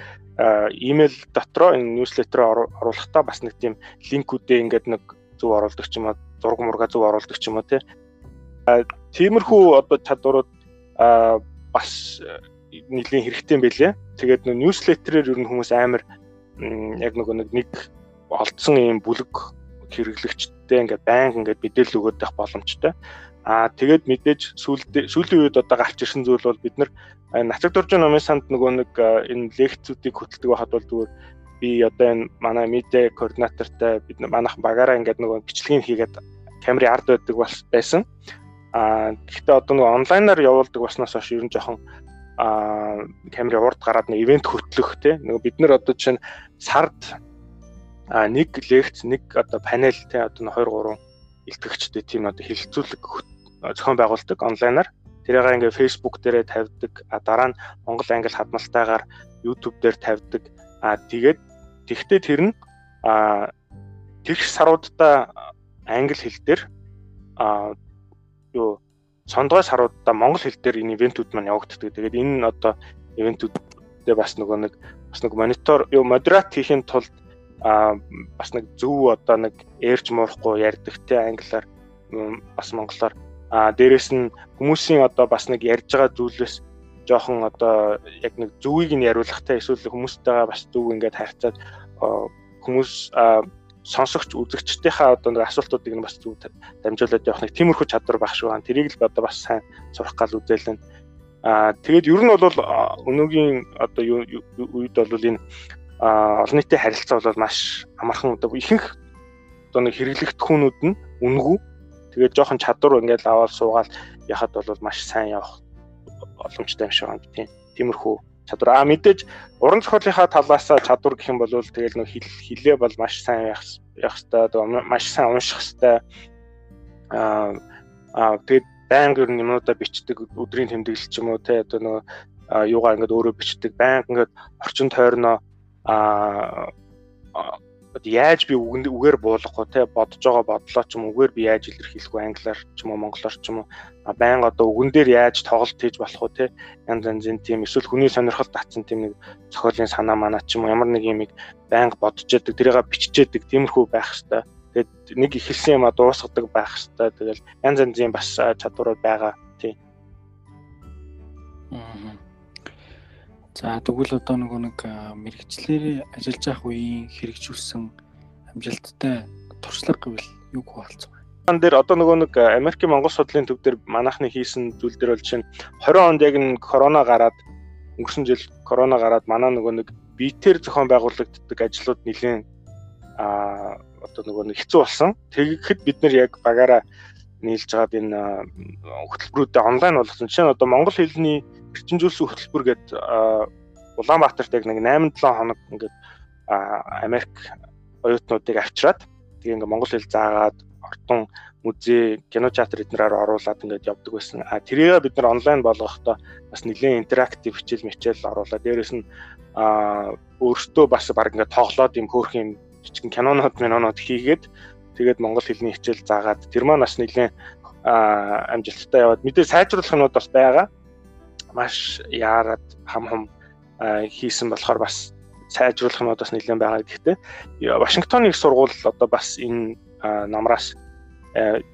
[SPEAKER 2] имэйл дотроо энэ ньюслетероо оруулахдаа бас нэг тийм линкүүдээ ингээд нэг зөв оруулдаг ч юм уу зураг мурга зөв оруулдаг ч юм уу тий. Тиймэрхүү одоо чадварууд бас нэлийн хэрэгтэй юм байлээ. Тэгээд нөө ньюслетерээр ер нь хүмүүс амар яг нөгөө нэг олдсон ийм бүлэг хэрэглэгчтэй ингээд байнга ингээд мэдээлэл өгöd байх боломжтой. Аа тэгээд мэдээж сүүлийн үед одоо гарч ирсэн зүйл бол бид нар нацаг дуржин номын санд нөгөө нэг энэ лекцүүдийг хөтэлдэг байхад бол зүгээр би одоо энэ манай медиа координатортай бид манайхан багаараа ингээд нөгөө бичлэгийг хийгээд камерын ард байдаг байсан. Аа гэхдээ одоо нөгөө онлайнаар явуулдаг баснаас хойш ер нь жоохон аа камерын урд гараад нэг ивент хөтлөх те нөгөө бид нар одоо чинь сард а нэг лекц нэг одоо панел те одоо 2 3 илтгэгчтэй тийм одоо хэлэлцүүлэг зохион байгуулдаг онлайнаар. Тэрийг ингээ Facebook дээрээ тавьдаг. А дараа нь Монгол англи хадмалтайгаар YouTube дээр тавьдаг. А тэгээд тэгтээ тэр нь а тэгш саруудаа англи хэл дээр а юу сондгой саруудаа монгол хэл дээр энэ ивентүүд маань явагддаг. Тэгээд энэ нь одоо ивентүүдтэй бас нөгөө нэг бас нэг монитор юу модерат хийхин тулд а бас нэг зөв одоо нэг ээрж муурахгүй ярьдагтэй англиар бас монголоор а дээрэс нь хүмүүсийн одоо бас нэг ярьж байгаа зүйлээс жоохон одоо яг нэг зүвийг нь яриулахтай эсвэл хүмүүстэйгээ бас зүг ингээд харьцаад хүмүүс сонсогч үзэгчдийнхээ одоо нэг асуултуудыг нь бас зүг дамжуулаад явах нэг тиймэрхүү чадвар шүү. Тэрийг л одоо бас сайн сурах гал үзээлэн. Аа тэгээд ер нь бол өнөөгийн одоо үед бол энэ олон нийтийн харилцаа бол маш амархан одоо ихэнх одоо нэг хэрэглэгдэх хүнүүд нь үнгүй Тэгээд жоохон чадвар ингээл аваад суугаад яхад бол маш сайн явах боломжтой юм шиг байна. Тийм. Тиймэрхүү чадвар. А мэдээж уран зохиолынхаа талаас чадвар гэх юм бол тэгэл нөх хилээ бол маш сайн явах явах хэвээр маш сайн унших хэвээр а а тэгээд байнга ер нь юмудаа бичдэг өдрийн тэмдэглэл ч юм уу те одоо нөгөө юугаа ингээд өөрөө бичдэг. Байнга ингээд орчин тойрноо а яаж би үгээр буулгахгүй те? Бодож байгаа бодлоо ч юм үгээр би яаж илэрхийлэх вэ? Англиар ч юм уу монголоор ч юм уу. Байнга одоо үгэн дээр яаж тоглолт хийж болох вэ те? Янз янзын тийм эсвэл хүний сонирхол татсан тийм нэг зохиолын санаа манаа ч юм уу ямар нэг юмыг байнга бодож яадаг тэрийг биччихэдэг тиймэрхүү байх хэвээр. Тэгээд нэг ихэлсэн юм а дуусгадаг байх хэвээр. Тэгэл янз янзын бас чадварууд байгаа. Тийм
[SPEAKER 1] За тэгвэл одоо нөгөө нэг мэрэгчлэрээ ажиллаж явах үеийн хэрэгжүүлсэн амжилттай туршлага гэвэл юу хуваалцах вэ?
[SPEAKER 2] Ан дээр одоо нөгөө нэг Америкийн Монгол судлалын төв дээр манайхны хийсэн зүйл дээр бол чинь 20 онд яг н корона гараад өнгөрсөн жил корона гараад манай нөгөө нэг биетээр зохион байгуулагддаг ажлууд нэлээд а одоо нөгөө нэг хэцүү болсон. Тэгэхэд бид нэр яг багаараа нийлж байгаад энэ хөтөлбөрүүдэд онлайн болгосон. Жишээ нь одоо монгол хэлний эрчимжүүлсэн хөтөлбөр гээд Улаанбаатарт яг нэг 8 7 хоног ингээд Америк оюутнуудыг авчираад тэгээ ингээд монгол хэл заагаад ортон музей, кино театр эднэрээр оруулаад ингээд явдаг байсан. А тэрийг бид нар онлайн болгохдоо бас нэлээд интерактив хичээл мичээл оруулаад дээрэс нь а өөртөө бас баг ингээд тоглоод юм хөөх юм жижигэн кинонод минонод хийгээд тэгээд монгол хэлний хичээл заагаад тэр маань бас нэлээд амжилттай яваад мэдээ сайжруулах юмуд бас байгаа маш яарад хам хам хийсэн болохоор бас сайжруулах нь бас нэлээд байгаа. Гэхдээ Вашингтоны их сургууль одоо бас энэ намраас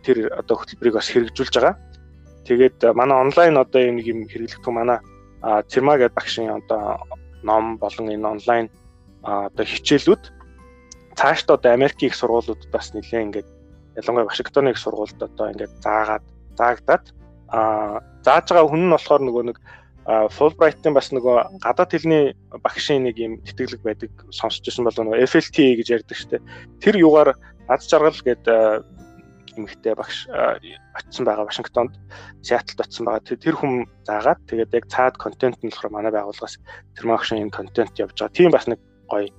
[SPEAKER 2] тэр одоо хөтөлбөрийг бас хэрэгжүүлж байгаа. Тэгээд манай онлайн одоо нэг юм хэрэглэгдэх манай Цэрма гэдэг багшийн одоо ном болон энэ онлайн одоо хичээлүүд цаашдаа одоо Америкийн их сургуулиудад бас нэлээд ингээд ялангуяа Вашингтоны их сургуульд одоо ингээд заагаад заагдаад а зааж байгаа хүн нь болохоор нөгөө нэг Fulbright-ын бас нөгөө гадаад хэлний багшийн нэг юм тэтгэлэг байдаг сонсч ирсэн бол нөгөө FLT гэж ярьдаг штэ. Тэр юугаар аз жаргал гэдэг эмэгтэй багш очсон байгаа Вашингтонд Сиэтлд очсон байгаа. Тэр хүн заагаад тэгээд яг цаад контент нь болохоор манай байгууллагаас тэр багшийн энэ контент явж байгаа. Тийм бас нэг гоё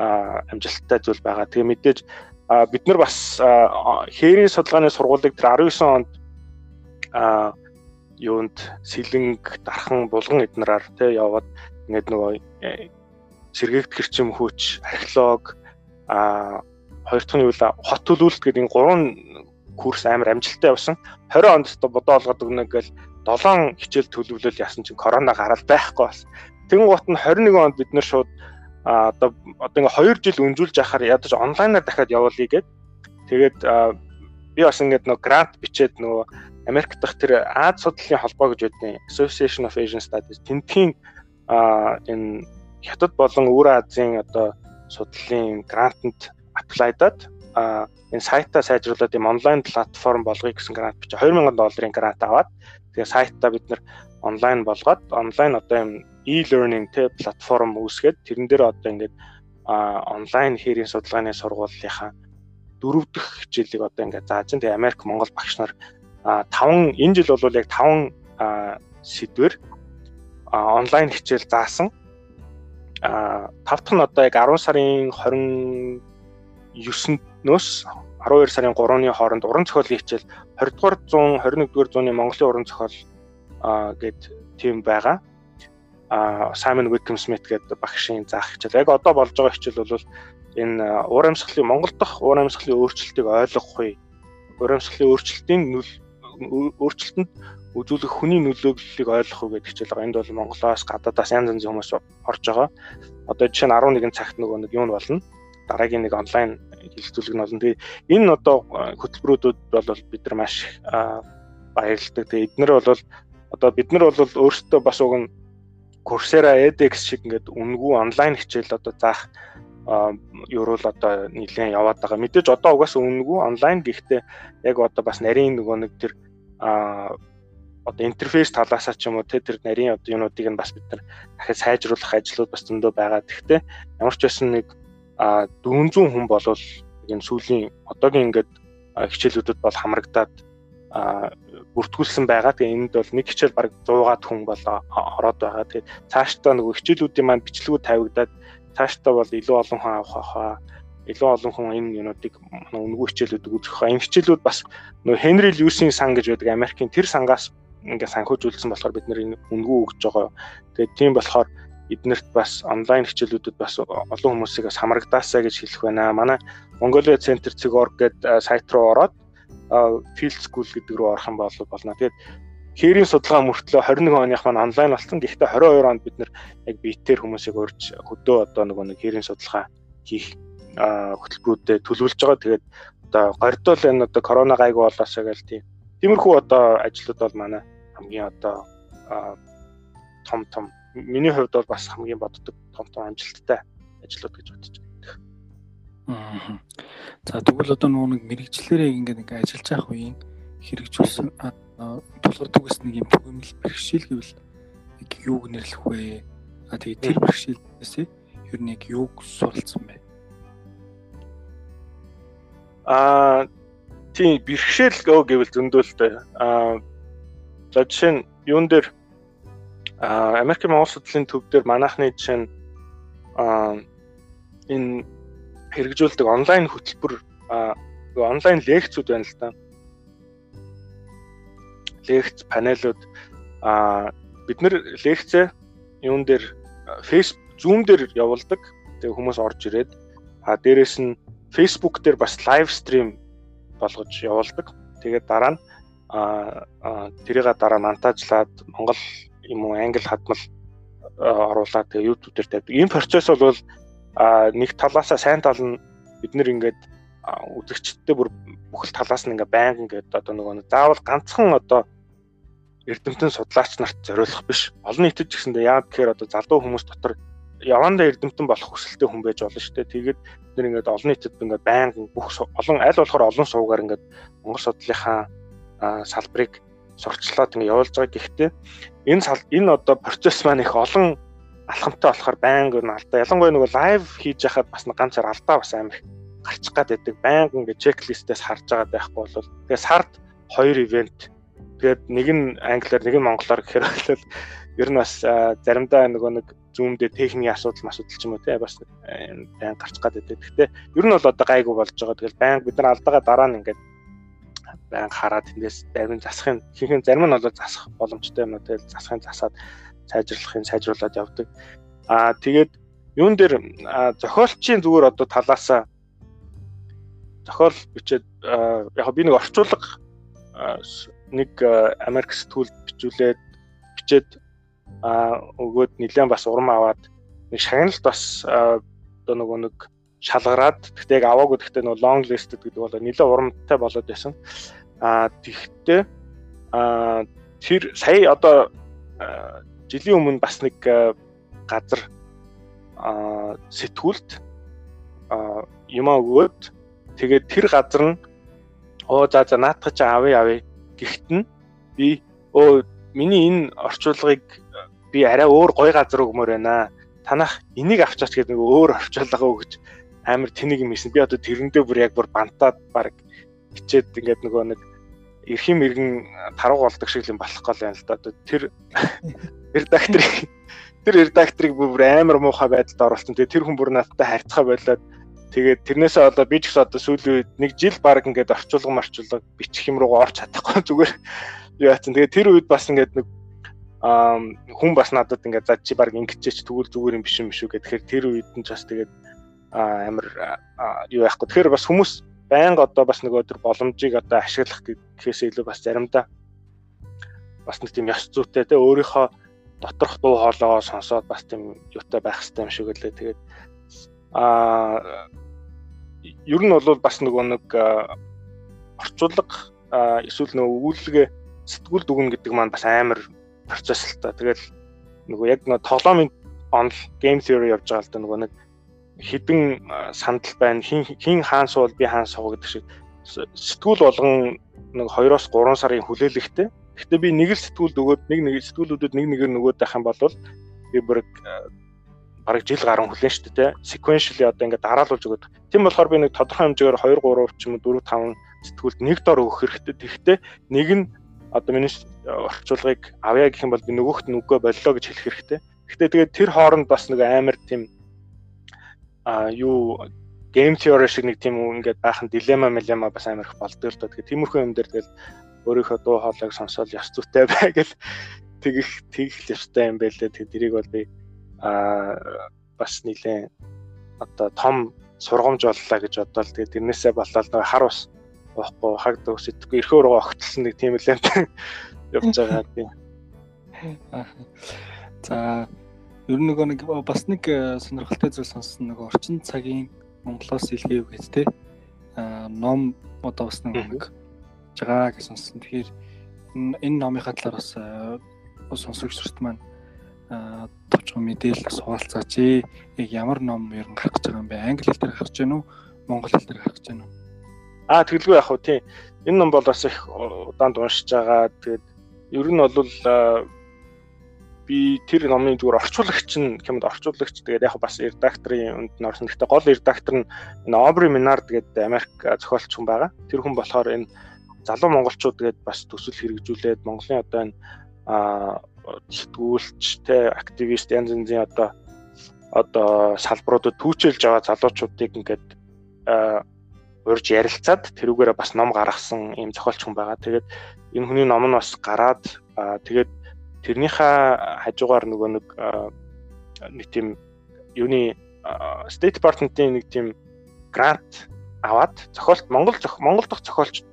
[SPEAKER 2] амжилттай зүйл байгаа. Тэгээ мэдээж бид нар бас хээрийн судалгааны сургуулийг тэр 19 онд юунд сэлэнг дархан булган эднэраар те яваад ингээд нөгөө э, сэргээгт гэрчим хүч археолог а хоёр дахь нь юу л хот төлөвлөлт гэдэг энэ гурван курс амар амжилттай явсан 20 онд бодоо олгоод өгнө гэл 7 хичээл төлөвлөл яасан чинь корона гараад байхгүй бас тэгэн гут нь 21 онд бид нэр шууд а одоо одоо ингээ 2 жил өнжүүлж яхаар ядаж онлайнаар дахиад явуулъя гэд тэгээд би бас ингээд нөгөө грант бичээд нөгөө Америк дахь тэр Аз судлалын холбоо гэж байдیں۔ Association of Asian Studies тентхийн энэ хятад болон Өвөр Азийн одоо судлалын грантанд аплайдаад энэ сайтаа сайжруулад юм онлайн платформ болгоё гэсэн грант бичиж 2000 долларын грант аваад тэгээ сайтаа бид нэр онлайн болгоод онлайн одоо юм e-learning тэ платформ үүсгээд тэрэн дээр одоо ингээд онлайн хэрийн судалгааны сургуулийнхаа дөрөв дэх хичээлийг одоо ингээд зааж. Тэгээ Америк Монгол багш нар 5 энэ жил бол яг 5 сэдвэр онлайн хичээл заасан. А 5 дахь нь одоо яг 10 сарын 29-ноос 12 сарын 3-ны хооронд уран зохиолын хичээл 20 дугаар 100 21 дугаар зууны Монголын уран зохиол гэд тийм байгаа. Simon Whitcomb Smith гэдэг багшийн заах хичээл. Яг одоо болж байгаа хичээл бол энэ уур амьсгалын Монгол дахь уур амьсгалын өөрчлөлтийг ойлгохгүй. Уур амьсгалын өөрчлөлтийн нөл өөрчлөлтөнд үзүүлэх хүний нөлөөллийг ойлгох гэдэг хичээл байгаа. Энд бол Монголоос гадаадаас янз янзын хүмүүс орж байгаа. Одоо жишээ нь 11 цагт нөгөө нэг нь болно. Дараагийн нэг онлайн хэлэлцүүлэг нь болно. Тэгээ энэ одоо хөтөлбөрүүдэд бол бид нар маш баярлалдаг. Тэгээ эднэр бол одоо бид нар бол өөрсдөө бас уг нь Coursera edX шиг ингээд үнгүй онлайн хичээл одоо заах ерөөл одоо нэлээд яваад байгаа. Мэдээж одоо угаасаа үнгүй онлайн гэхдээ яг одоо бас нарийн нөгөө нэг тэр одоо интерфейс талаасаа ч юм уу тэр нарийн одоо юунуудыг нь бас бид нар дахиад сайжруулах ажлууд бас зөндөө байгаа. Тэгэхдээ ямар ч байсан нэг 400 хүн болвол энэ сүүлийн одоогийн ингээд хичээлүүдэд бол хамрагдаад бүртгүүлсэн байгаа. Тэгээ энд бол нэг хичээл баг 100-аад хүн бол ороод байгаа. Тэгээ цаашдаа нөгөө хичээлүүдийн маань бичлэгүүд тавигдаад цаашдаа бол илүү олон хүн авах хаа илүү олон хүн энэ юмнуудыг үнэгүй хичээлүүдийг үзэх хаа. Энэ хичээлүүд бас нөгөө Henry Lewis-ийн сан гэж байдаг Америкийн тэр сангаас ингээ санхүүжүүлсэн болохоор бид нэр үнэгүй өгж байгаа. Тэгээд тийм болохоор эднэрт бас онлайн хичээлүүдэд бас олон хүмүүсийг бас хамрагдаасаа гэж хэлэх байна. Манай Mongolia Center Cig.org гэдэг сайт руу ороод Field School гэдэг рүү орох юм бол болно. Тэгээд хээрийн судалгаа мөртлөө 21 оных маань онлайн болсон. Гэхдээ 22 онд бид нэр яг биетээр хүмүүсийг урьж хөдөө одоо нөгөө нэг хээрийн судалгаа хийх хөтөлбөрүүдэд төлөвлөж байгаа. Тэгээд одоо гордол энэ одоо корона гайгүй болоосоо гэл тийм Тиймэрхүү одоо ажлууд бол манай хамгийн одоо том том миний хувьд бол бас хамгийн боддог том том амжилттай ажлууд гэж бодож
[SPEAKER 1] байна. За тэгвэл одоо нөгөө нэг мэрэгчлэрээ ингээд ингээд ажиллаж явах үеийн хэрэгжүүлсэн тулгардаг гэсэн нэг юм төгөөмөл бэрхшээл гэвэл яг юуг нэрлэх вэ? А тэгээ тэр бэрхшээлээс ер нь яг юуг суралцсан бэ?
[SPEAKER 2] Аа тийм бэрхшээл гэвэл зөндөөлтэй. Аа за жишээ нь юун дээр аа Америк Монгол судлалын төв дээр манайхны жишээ нь аа энэ хэрэгжүүлдэг онлайн хөтөлбөр онлайн лекцүүд байна л да. Лекц панелууд аа бид нэр лекцээ юун дээр Facebook Zoom дээр явуулдаг. Тэгээ хүмүүс орж ирээд а дээрэс нь Facebook дээр бас лайв стрим болгож явуулдаг. Тэгээд дараа нь а тэрийга дараа монтажлаад Монгол юм уу англи хадмал оруулаад тэгээ YouTube дээр тавьдаг. Энэ процесс бол нэг талаасаа сайн тал нь бид нэр ингээд үзэгчдтэй бүр бүхэл талаас нь ингээ байнга ингээд одоо нөгөө заавал ганцхан одоо эрдэмтэн судлаач нарт зориулах биш. Олон нийтэд ч гэсэндээ яг тэгэхээр одоо залуу хүмүүс дотор явандаа эрдэмтэн болох хүсэлтэй хүн байж болно шүү дээ. Тэгээд бид нэр ингээд олон нийтэд ингээд байнга бүх олон аль болохоор олон суугаар ингээд Монгол судлалынхаа салбарыг сурчлаад ингээд явуулж байгаа. Гэхдээ энэ энэ одоо процесс маань их олон алхамтай болохоор байнга нь алдаа. Ялангуяа нөгөө лайв хийж яхад бас ганцаар алдаа бас амар гарчих гад байдаг. Байнга ингээд чеклистээс харж байгаа байхгүй бол тэгээ сард хоёр ивент тэгээд нэг нь англиар нэг нь монголоор гэхээр бол ер нь бас заримдаа нөгөө нэг зүүн дээр техникийн асуудал асуудал ч юм уу те бас байн гарч гад байдаг. Гэхдээ ер нь бол одоо гайгүй болж байгаа. Тэгэл байн бид нар алдаагаа дараа нь ингээд байн хараад тэндээс зарим засахын хийхэн зарим нь бол засах боломжтой юм уу тэгэл засахын засаад сайжруулахын сайжруулад явдаг. Аа тэгээд юун дээр зохиолчийн зүгээр одоо талаасаа зохиол бичээд яг би нэг орчуулга нэг Америк сэтгүүлд бичүүлээд бичээд а өгөөд нэлээд бас урам аваад нэг шагналт бас одоо нөгөө нэг шалгараад гэхдээ яг аваагүй гэхдээ нөгөө long list гэдэг бол нэлээд урамтай болоод байсан. Аа тэгхдээ аа тэр сая одоо жилийн өмнө бас нэг газар аа сэтгүүлд аа юмаа өгөөд тэгээд тэр газар нь оо за за наатах чи авъя авъя гэхт нь би өө миний энэ орчуулгыг би арай өөр гоё газар өгмөр байна. Танах энийг авчаач гэдэг нэг өөр орчуулга өгч амар тэнийг юм хийсэн. Би одоо тэрэндээ бүр яг бүр бантаад баг хичээд ингээд нөгөө нэг эрхэм иргэн таруу болдог шиг юм болох гол юм л да. Тэр редакторыг тэр редакторыг бүр амар муухай байдалд оруулсан. Тэгээ тэр хүн бүр надтай харьцаа болоод тэгээд тэрнээсээ одоо би ч гэсэн одоо сүүлийн үед нэг жил баг ингээд орчуулга марчуулга бичих юм руугаа орч чадахгүй зүгээр яатсан. Тэгээ тэр үед бас ингээд нэг хүн бас надад ингээд за чи баг ингэчээч тэгвэл зүгээр юм биш юм шүү гэхээр тэр үед нь ч бас тэгээд амар юу яахгүй. Тэгэхээр бас хүмүүс байнга одоо бас нөгөө төр боломжийг одоо ашиглах гэхээс илүү бас заримдаа бас нэг тийм ёс зүйтэй те өөрийнхөө доторх дуу хоолойгоо сонсоод бас тийм юутай байх хэрэгтэй юм шиг үлээ. Тэгээд аа ер нь бол бас нөгөө нэг орчуулга эсвэл нөгөө өгүүлгээ сэтгүүл дүгнэ гэдэг маань бас амар процесс л та. Тэгэл нөгөө яг нөгөө тоглоомын онл game theory явж байгаа л да нөгөө нэг хідэн сандал байна. Хин хин хаан суул би хаан суу гэдэг шиг сэтгүүл болгон нэг 2-оос 3 сарын хүлээлгтэй. Гэхдээ би нэг л сэтгүүлд өгөөд нэг нэг сэтгүүлүүдэд нэг нэгээр нөгөөд байх юм бол би бүр бараг жил гарan хүлээн шүү дээ. Sequentially одоо ингээд дараалуулж өгöd. Тийм болохоор би нэг тодорхой хэмжээгээр 2 3 ч юм уу 4 5 сэтгүүлд нэг дор өгөх хэрэгтэй. Тэгэхдээ нэг нь одоо миний орчуулгыг авъя гэх юм бол би нөгөөхт нь үгүй боллоо гэж хэлэх хэрэгтэй. Гэхдээ тэгээд тэр хооронд бас нэг амар тийм а юу game theory шиг нэг тийм ингээд байх нь дилемма мэлема бас амар их болдог л доо. Тэгэхээр тиймэрхүү юм дээр тэгэл өөрийнхөө дуу хоолойг сонсоод ёс зүйтэй бай гэл тэгэх тэгэх ёстой юм байлээ. Тэгээ тэрийг бол би а бас нилээн одоо том сургамж боллоо гэж бодлоо. Тэгээ тэрнээсээ болоод нэг хар ус уухгүй хаг дөөс идэхгүй эрхөө рүү огтлсон нэг тийм л явж байгаа тийм.
[SPEAKER 1] За ер нь нөгөө нэг бас нэг э, сонирхолтой зүйл сонссон нэг орчин цагийн Монголоос илгээв гэж те ном одоо бас нэг жагаа гэж сонссон. Тэгэхээр энэ номынхаа талаар бас э, сонсогч сүрт маань товчхон мэдээлэл суулцаач. Яг ямар ном ер нь гарах гэж байгаа юм бэ? Англи хэл дээр гарч гэнэ үү? Монгол хэл дээр гарч гэнэ үү?
[SPEAKER 2] Аа тэгэлгүй яг хөө тийм. Энэ ном бол бас их удаанд уншиж байгаа. Тэгээд ер нь бол би тэр номын зүгээр орчуулагч нь хэмэд орчуулагч тэгээд яг бас редакторын үнд нь орсон. Гэхдээ гол редактор нь энэ Обри Минард гэдэг Америк зохиолч хүн байгаа. Тэр хүн болохоор энэ залуу монголчууд тэгээд бас төсөл хэрэгжүүлээд Монголын одоо энэ сэтгүүлч те активист янз янзын одоо одоо салбаруудад түүчилж байгаа залуучуудыг ингээд урьж ярилцаад тэрүүгээрээ бас ном гаргасан ийм зохиолч хүн байгаа. Тэгээд энэ хүний ном нь бас гараад тэгээд тэрнийхээ хажуугаар нөгөө нэг нэг тийм юуны State Department-ийн нэг тийм грант аваад зохиолт Монгол Монгол дахь зохиолч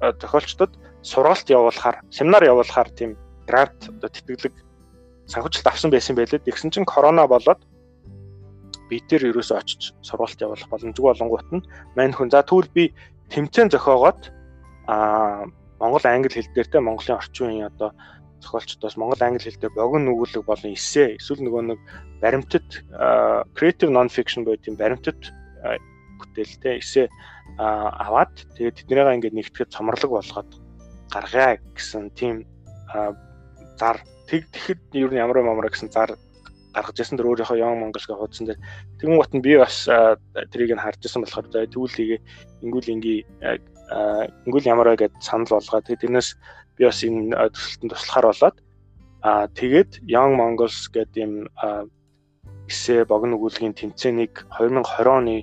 [SPEAKER 2] зохиолчдод сургалт явуулахаар семинар явуулахаар тийм грант одоо тэтгэлэг санхүүжилт авсан байсан байлээ. Тэгсэн чинь корона болоод бид тэр ерөөсөө очиж сургалт явуулах боломжгүй болонгууд нь мань хүн за тэгвэл би тэмцээн зохиогоод аа Монгол англи хэл дээр те Монголын орчин үеийн одоо зохиолчдоос Монгол англи хэл дээр богино нүгүүлэг болон эссе эсвэл нөгөө нэг баримтат creative non fiction буюу тийм баримтат бүтээлтэй эссе аваад тэгээд тэднийгээ ингээд нэгтгэхэд цомрлог болгоод гаргая гэсэн тийм зар. Тэг тэгэхэд ер нь ямар ямар гэсэн зар гаргаж ясан дөр өөрийнхөө Young Mongols-гээ хуудсан дээр тэгмэн гот нь би бас тэрийг нь харж исэн болохоор за хийгээ ингүүл инgi ингүүл ямар вэ гэд санал болгоод тэгээд тэрнээс би бас энэ төсөлтөнд туслахаар болоод аа тэгээд Young Mongols гэдэг юм эсэ богино өгүүлгийн тэмцээнийг 2020 оны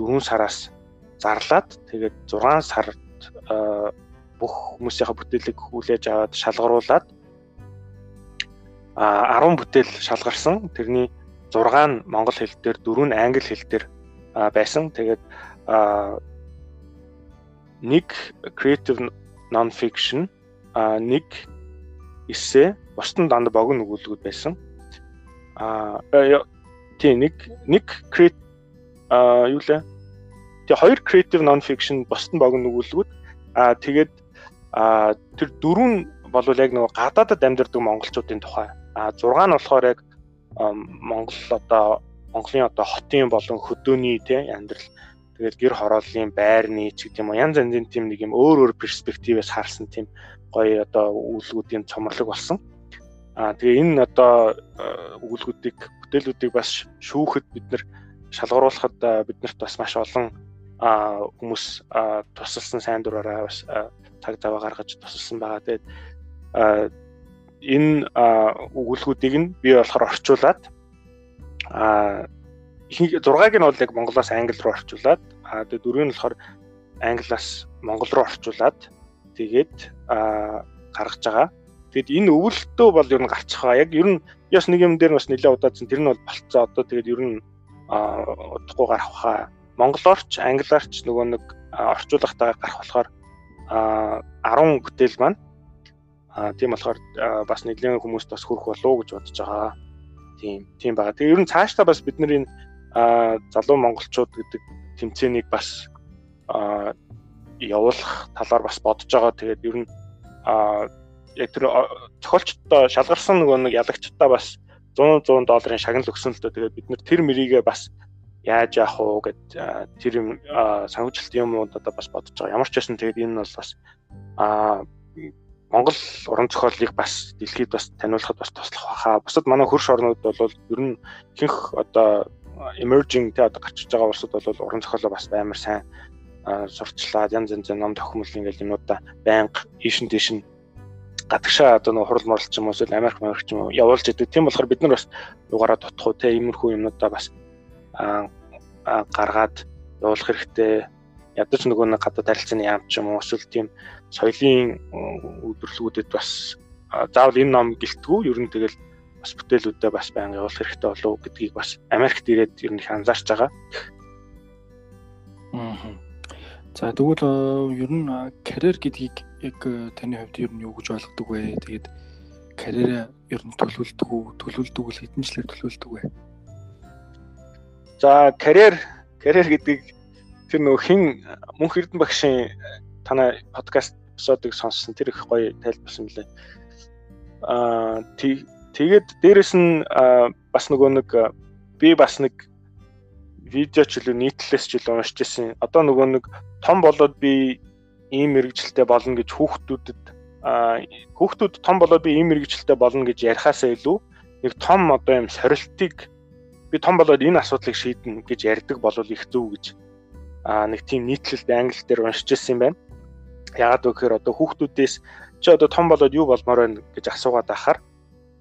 [SPEAKER 2] 4 сараас зарлаад тэгээд 6 сард бүх хүмүүсийнхээ бүтээлийг хүлээж аваад шалгаруулад а 10 бүтээл шалгарсан. Тэрний 6 нь монгол хэл дээр, 4 нь англи хэл дээр байсан. Тэгээд нэг creative non fiction а нэг эссе бусдын дандаа богино өгүүлбэрүүд байсан. а тий нэг нэг create а юу лээ. Тэгээ хоёр creative non fiction босд нь богино өгүүлгүүд а тэгээд а тэр дөрөв бол яг нөгөө гадаадад амьдардаг монголчуудын тухай а 6 нь болохоор яг Монгол одоо Монголын одоо хотын болон хөдөөний тий амьдрал тэгээд гэр хорооллын байрны ч гэдэг юм уу янз янзын тийм нэг юм өөр өөр перспективээс харсан тийм гоё одоо үйлгүүдийн цомрлог болсон. Аа тэгээ энэ одоо өгүүлбэрүүдийг бүтээлүүдийг бас шүүхэд бид нар шалгаруулахад биднэрт бас маш олон хүмүүс тусалсан сайн дураараа бас цаг зав гаргаж тусалсан байгаа. Тэгээд энэ өгүүлбэрүүдийг нь би болохоор орчуулад а 6-ыг нь бол яг монголоос англи руу орчуулад тэгээд дөрөв нь болохоор англиас монгол руу орчуулад тэгээд гаргаж байгаа. Тэгэд энэ өвөлтөө бол ер нь гарчих байгаа. Яг ер нь яс нэг юм дээр бас нэлээд удаадсан. Тэр нь бол болцоо. Одоо тэгээд ер нь удахгүй гарах хаа. Монголоорч, англиарч нөгөө нэг орчуулгатаа гарах болохоор 10 бүтээл маань аа тийм болохоор бас нэлээд хүмүүст бас хүрэх болов гэж бодож байгаа. Тийм, тийм байгаа. Тэгээ ер нь цаашдаа бас бидний залуу монголчууд гэдэг тэмцээнийг бас явуулах талаар бас бодож байгаа. Тэгээд ер нь яг тэр зохиолчтой шалгарсан нөгөө нэг ялагчтай бас 100 100 долларын шагнал өгсөн л дөө тэгээд бид нэр тэр мэрийгээ бас яаж яах уу гэд тэр юм санхүүжилт юмуд одоо бас бодож байгаа. Ямар ч байсан тэгээд энэ бол бас а Монгол уран зохиолыг бас дэлхийд бас таниулахад бас туслах байхаа. Бусад манай хөрш орнууд бол ер нь ихэнх одоо emerging тэ одоо гарч байгаа улсууд бол уран зохиолоо бас амар сайн сурчлаад янз янзын ном тохиомл ингээл юмудаа байнга ийшин тийшин гадагшаа одоо нэг хурал морол ч юм уу эсвэл Америк Америк ч юм уу явуулж идэг. Тийм болохоор бид нар бас югаараа тутах уу те иймэрхүү юмнуудаа бас гаргаад явуулах хэрэгтэй. Ядаж нөгөө нэг гадаад харилцааны яам ч юм уу эсвэл тийм соёлын үйлдвэрлэлүүдэд бас заавал энэ ном гэлтгүү ер нь тэгэл бас бүтээлүүдэд бас байнга явуулах хэрэгтэй болов гэдгийг бас Америкт ирээд ер нь их анзаарч байгаа.
[SPEAKER 1] Аа. За тэгвэл ер нь карьер гэдгийг яг э, таны хувьд ер нь юу гэж ойлгодог вэ? Тэгээд карьераа ер нь төлөвлөдөг үү? Төлөвлөдөг бол хэдэн жилээр төлөвлөдөг вэ?
[SPEAKER 2] За карьер карьер гэдэг тэр нөх хин мөнх эрдэн багшийн танай подкаст эпизодыг сонссон тэр их гоё тайлбарсан мөлий. Аа тэгээд дээрэс нь бас нөгөө нэг би бас нэг видео ч илүү нийтлэлээс ч илүү уншиж ирсэн. Одоо нөгөө нэг том болоод би ийм мэрэгжилтэй болно гэж хүүхдүүдэд хүүхдүүд том болоод би ийм мэрэгжилтэй болно гэж ярихаасаа илүү нэг том одоо юм сорилтыг би том болоод энэ асуудлыг шийднэ гэж ярьдаг болвол их зөв гэж нэг тийм нийтлэлд англи дээр уншиж ирсэн юм байна. Яагаад вэ гэхээр одоо хүүхдүүдээс чи одоо том болоод юу болмоор байна гэж асуугаад байхаар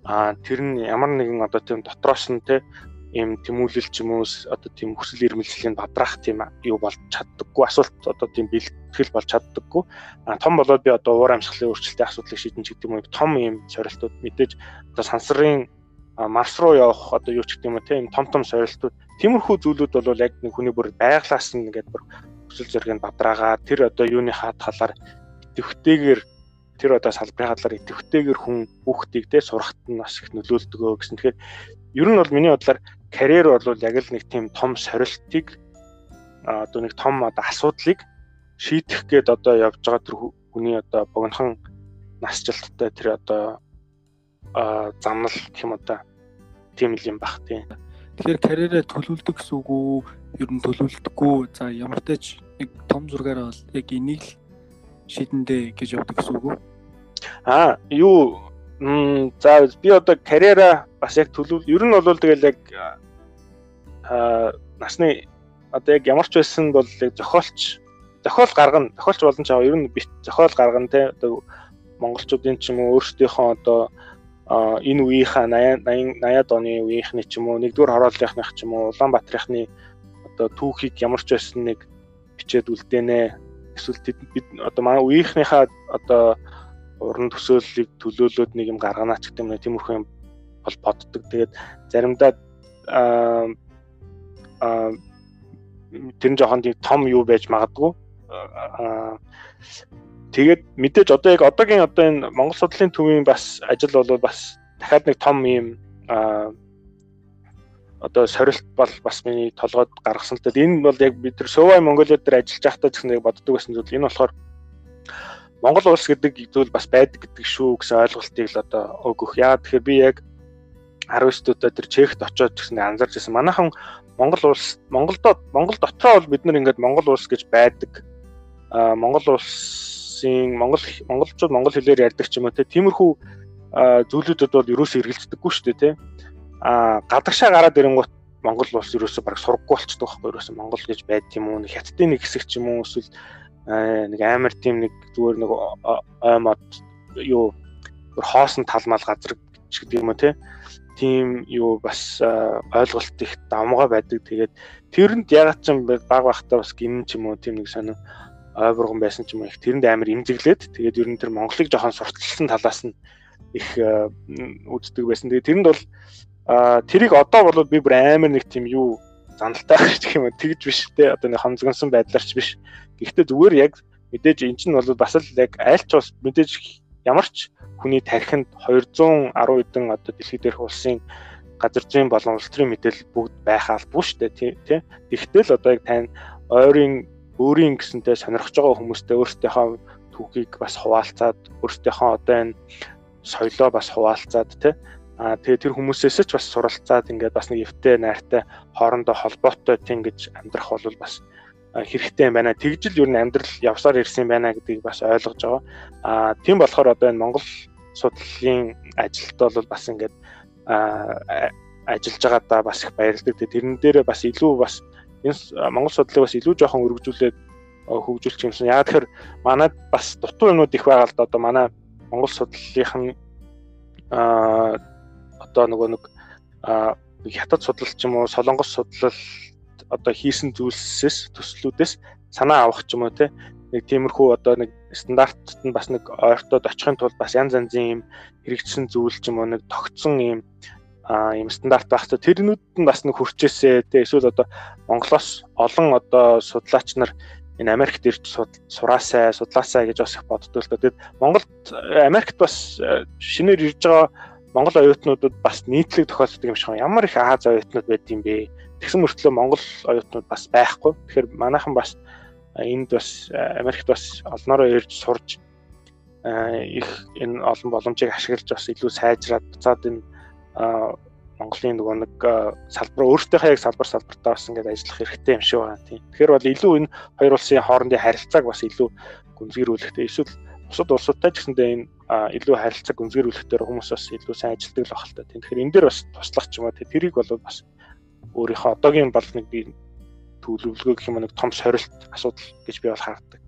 [SPEAKER 2] а тэр нь ямар нэгэн одоо тийм дотроос нь те ийм тэмүүлэл ч юм уу одоо тийм хүсэл эрмэлзлийн бадраах тийм юу болж чаддаггүй асуулт одоо тийм бэлтгэл болж чаддаггүй а том болоод би одоо уур амьсгалын өөрчлөлтийн асуудлыг шийдэн ч гэдэг юм том ийм сорилтууд мэдээж одоо сансрын марс руу явах одоо юу ч гэдэг юм тийм том том сорилтууд тиймэрхүү зүйлүүд бол яг нэг хүний бүр байглаас нь ингээд бүр хүсэл зориг нь бадраагаа тэр одоо юуны хаад талаар идэвхтэйгээр тэр одоо салбарын хадлаар идэвхтэйгээр хүн те сурахт нь бас их нөлөөлдөгөө гэсэн. Тэгэхээр ер нь бол миний бодлоор карьер бол яг л нэг тийм том сорилтыг одоо нэг том одоо асуудлыг шийдэх гээд одоо явж байгаа тэр хүний одоо богинохон насжилттай тэр одоо замнал юм одоо тийм л юм бах тийм.
[SPEAKER 1] Тэгэхээр карьераа төлөвлөдөг гэсэн үг үү? Ер нь төлөвлөдөггүй. За ямар ч нэг том зургаараа бол яг энийг л шийдэндэ гэж явдаг гэсэн үг үү?
[SPEAKER 2] Аа, юу за би одоо карьераа бас яг төлөв ер нь бол тэгэл яг а насны одоо яг ямар ч байсан бол яг зохиолч зохиол гаргана. Зохиолч болон ч ер нь зохиол гаргана те. Одоо монголчуудын ч юм уу өөрсдийнхөө одоо энэ үеийнхаа 80 80 80-ад оны үеийнхний ч юм уу нэгдүгээр хорооллынхных ч юм уу Улаанбаатарынхны одоо түүхийг ямар ч байсан нэг бичээд үлдээнэ эсвэл бид одоо манай үеийнхнийхаа одоо уран төсөөллийг төлөөлөөд нэг юм гаргана ч гэдэг юм тиймэрхүү юм бол боддог. Тэгээд заримдаа аа тэр нь жоохон том юу байж магадгүй. Аа тэгээд мэдээж одоо яг одоогийн одоо энэ Монгол судлалын төвийн бас ажил бол бас дахиад нэг том юм аа одоо сорилт бол бас миний толгойд гаргасан л дээ. Энэ бол яг бид нар Сувай Монголиуд дээр ажиллаж байхдаа гэсэн яг боддог байсан зүйл. Энэ болохоор Монгол улс гэдэг зүйл бас байдаг гэдэг шүү гэсэн ойлголтыг л одоо өгөх. Яагаад тэгэхээр би яг 19 дуудаа тэр Чехт очиод гэсэн анзарч байсан. Манайхан Монгол улс Монголдо Монгол дотроо бол бид нар ингээд Монгол улс гэж байдаг. Аа Монгол улсын Монгол монголчууд монгол хэлээр ярьдаг ч юм уу тиймэрхүү зүйлүүдэд бол ерөөсөө эргэлздэггүй шүү дээ тий а гадагшаа гараад ирэнгүүт Монгол улс ерөөсөө баг сургаггүй болчихдог байхгүй ерөөсөө Монгол гэж байд юм уу хятадын нэг хэсэг ч юм уу эсвэл нэг амар тийм нэг зүгээр нэг аймад юу хоосон талмал газар гэдэг юм уу те тийм юу бас ойлголт их давмгаа байдаг тэгээд тэрэнд ягаад ч юм баг багтаа бас гинэн ч юм уу тийм нэг сонин ойборгон байсан ч юм уу их тэрэнд амар имзэглээд тэгээд ер нь тэр Монголыг жоохон сурталчилсан талаас нь их үздэг байсан. Тэгээд тэрэнд бол тэрийг одоо бол би бүр амар нэг тийм юу заналтай гэх юм тэгж биш те одоо нэг хонцгонсон байдлаарч биш. Гэхдээ зүгээр яг мэдээж эн чинь бол бас л яг айлч бас мэдээж ямар ч хүний тархинд 210 хэдэн одоо дэлхий дээрх улсын газар зүйн болон улс төрийн мэдээлэл бүгд байх албагүй шүү дээ тий. Тэгтэл одоо яг тань ойрын өөрийн гэсэнтэй сонирхож байгаа хүмүүстэй өөрсдийнхөө түүхийг бас хуваалцаад өөрсдийнхөө одоо энэ соёлоо бас хуваалцаад тий Аа тэгээ тэр хүмүүсээс ч бас суралцаад ингээд бас нэг эвтэй найртай хоорондоо холбоотой тийм гэж амьдрах бол бас хэрэгтэй юм байна. Тэгжил ер нь амьдрал явсаар ирсэн байна гэдгийг бас ойлгож байгаа. Аа тийм болохоор одоо энэ Монгол судлалын ажилд бол бас ингээд ажиллаж байгаадаа бас их баярлагдав. Тэрэн дээр бас илүү бас энэ Монгол судлалыг бас илүү жоохон өргөжүүлээд хөгжүүлчих юмсан. Яагаад тэгэхээр манад бас дутуу юмнууд их байгаа л да одоо манай Монгол судлалынхан аа одоо нөгөө нэг хятад судлал ч юм уу солонгос судлал одоо хийсэн зүйлсээс төслүүдээс санаа авах ч юм уу те нэг тиймэрхүү одоо нэг стандартт нь бас нэг ойртоод очихын тулд бас янз янзын юм хэрэгжсэн зүйл ч юм уу нэг тогтсон юм а юм стандарт байх та тэрнүүд нь бас нэг хурцээсээ те эсвэл одоо Монголоос олон одоо судлаач нар энэ Америкт ирж сураасай судлаасай гэж бас их боддог л дээ. Монголд Америкт бас шинээр ирж байгаа Монгол оюутнуудад бас нийтлэг тохиолддог юм шиг ямар их Аз оюутнууд байд юм бэ? Тэгсэн мөртлөө Монгол оюутнууд бас байхгүй. Тэгэхээр манайхан бас энд бас Америкт бас олноороо ирж сурж их энэ олон боломжийг ашиглаж бас илүү сайжраад буцаад энэ Монголын нөгөө нэг салбар өөртөөхөө яг салбар салбартаа бас ингээд ажиллах хэрэгтэй юм шиг байна тийм. Тэгэхээр бол илүү энэ хоёр улсын хоорондын харилцааг бас илүү гүнзгийрүүлэхтэй эсвэл бусад улсуудтай ч гэсэндээ энэ илүү харилцаг гүнзгийрүүлэхээр хүмүүс бас илүү сайн ажилтдаг л багтал та. Тэгэхээр энэ дээр бас туслах ч юм уу тэрийг бол бас өөрийнхөө одоогийн бол нэг би төлөвлөгөө гэх юм нэг том сорилт асуудал гэж би бол хардаг.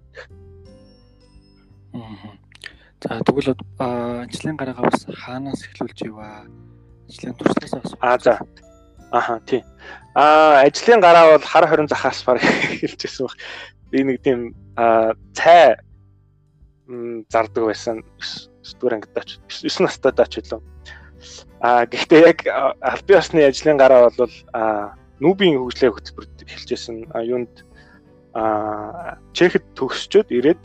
[SPEAKER 1] За тэгвэл ажлын гараагаа бас хаанаас эхлүүлж иваа? Ажлын туршлагаас бас
[SPEAKER 2] Аа за. Аха тий. Аа ажлын гараа бол хар хорин захаас баг хэлжсэн баг. Би нэг тийм цай зардаг байсан 9 дугаар ангидаач 9 настайдаач хэлв. А гэхдээ яг албан ёсны ажлын гараа бол нүүбийн хөгжлийн хөтөлбөрт эхэлжсэн. Юунд Чехэд төгсчөөд ирээд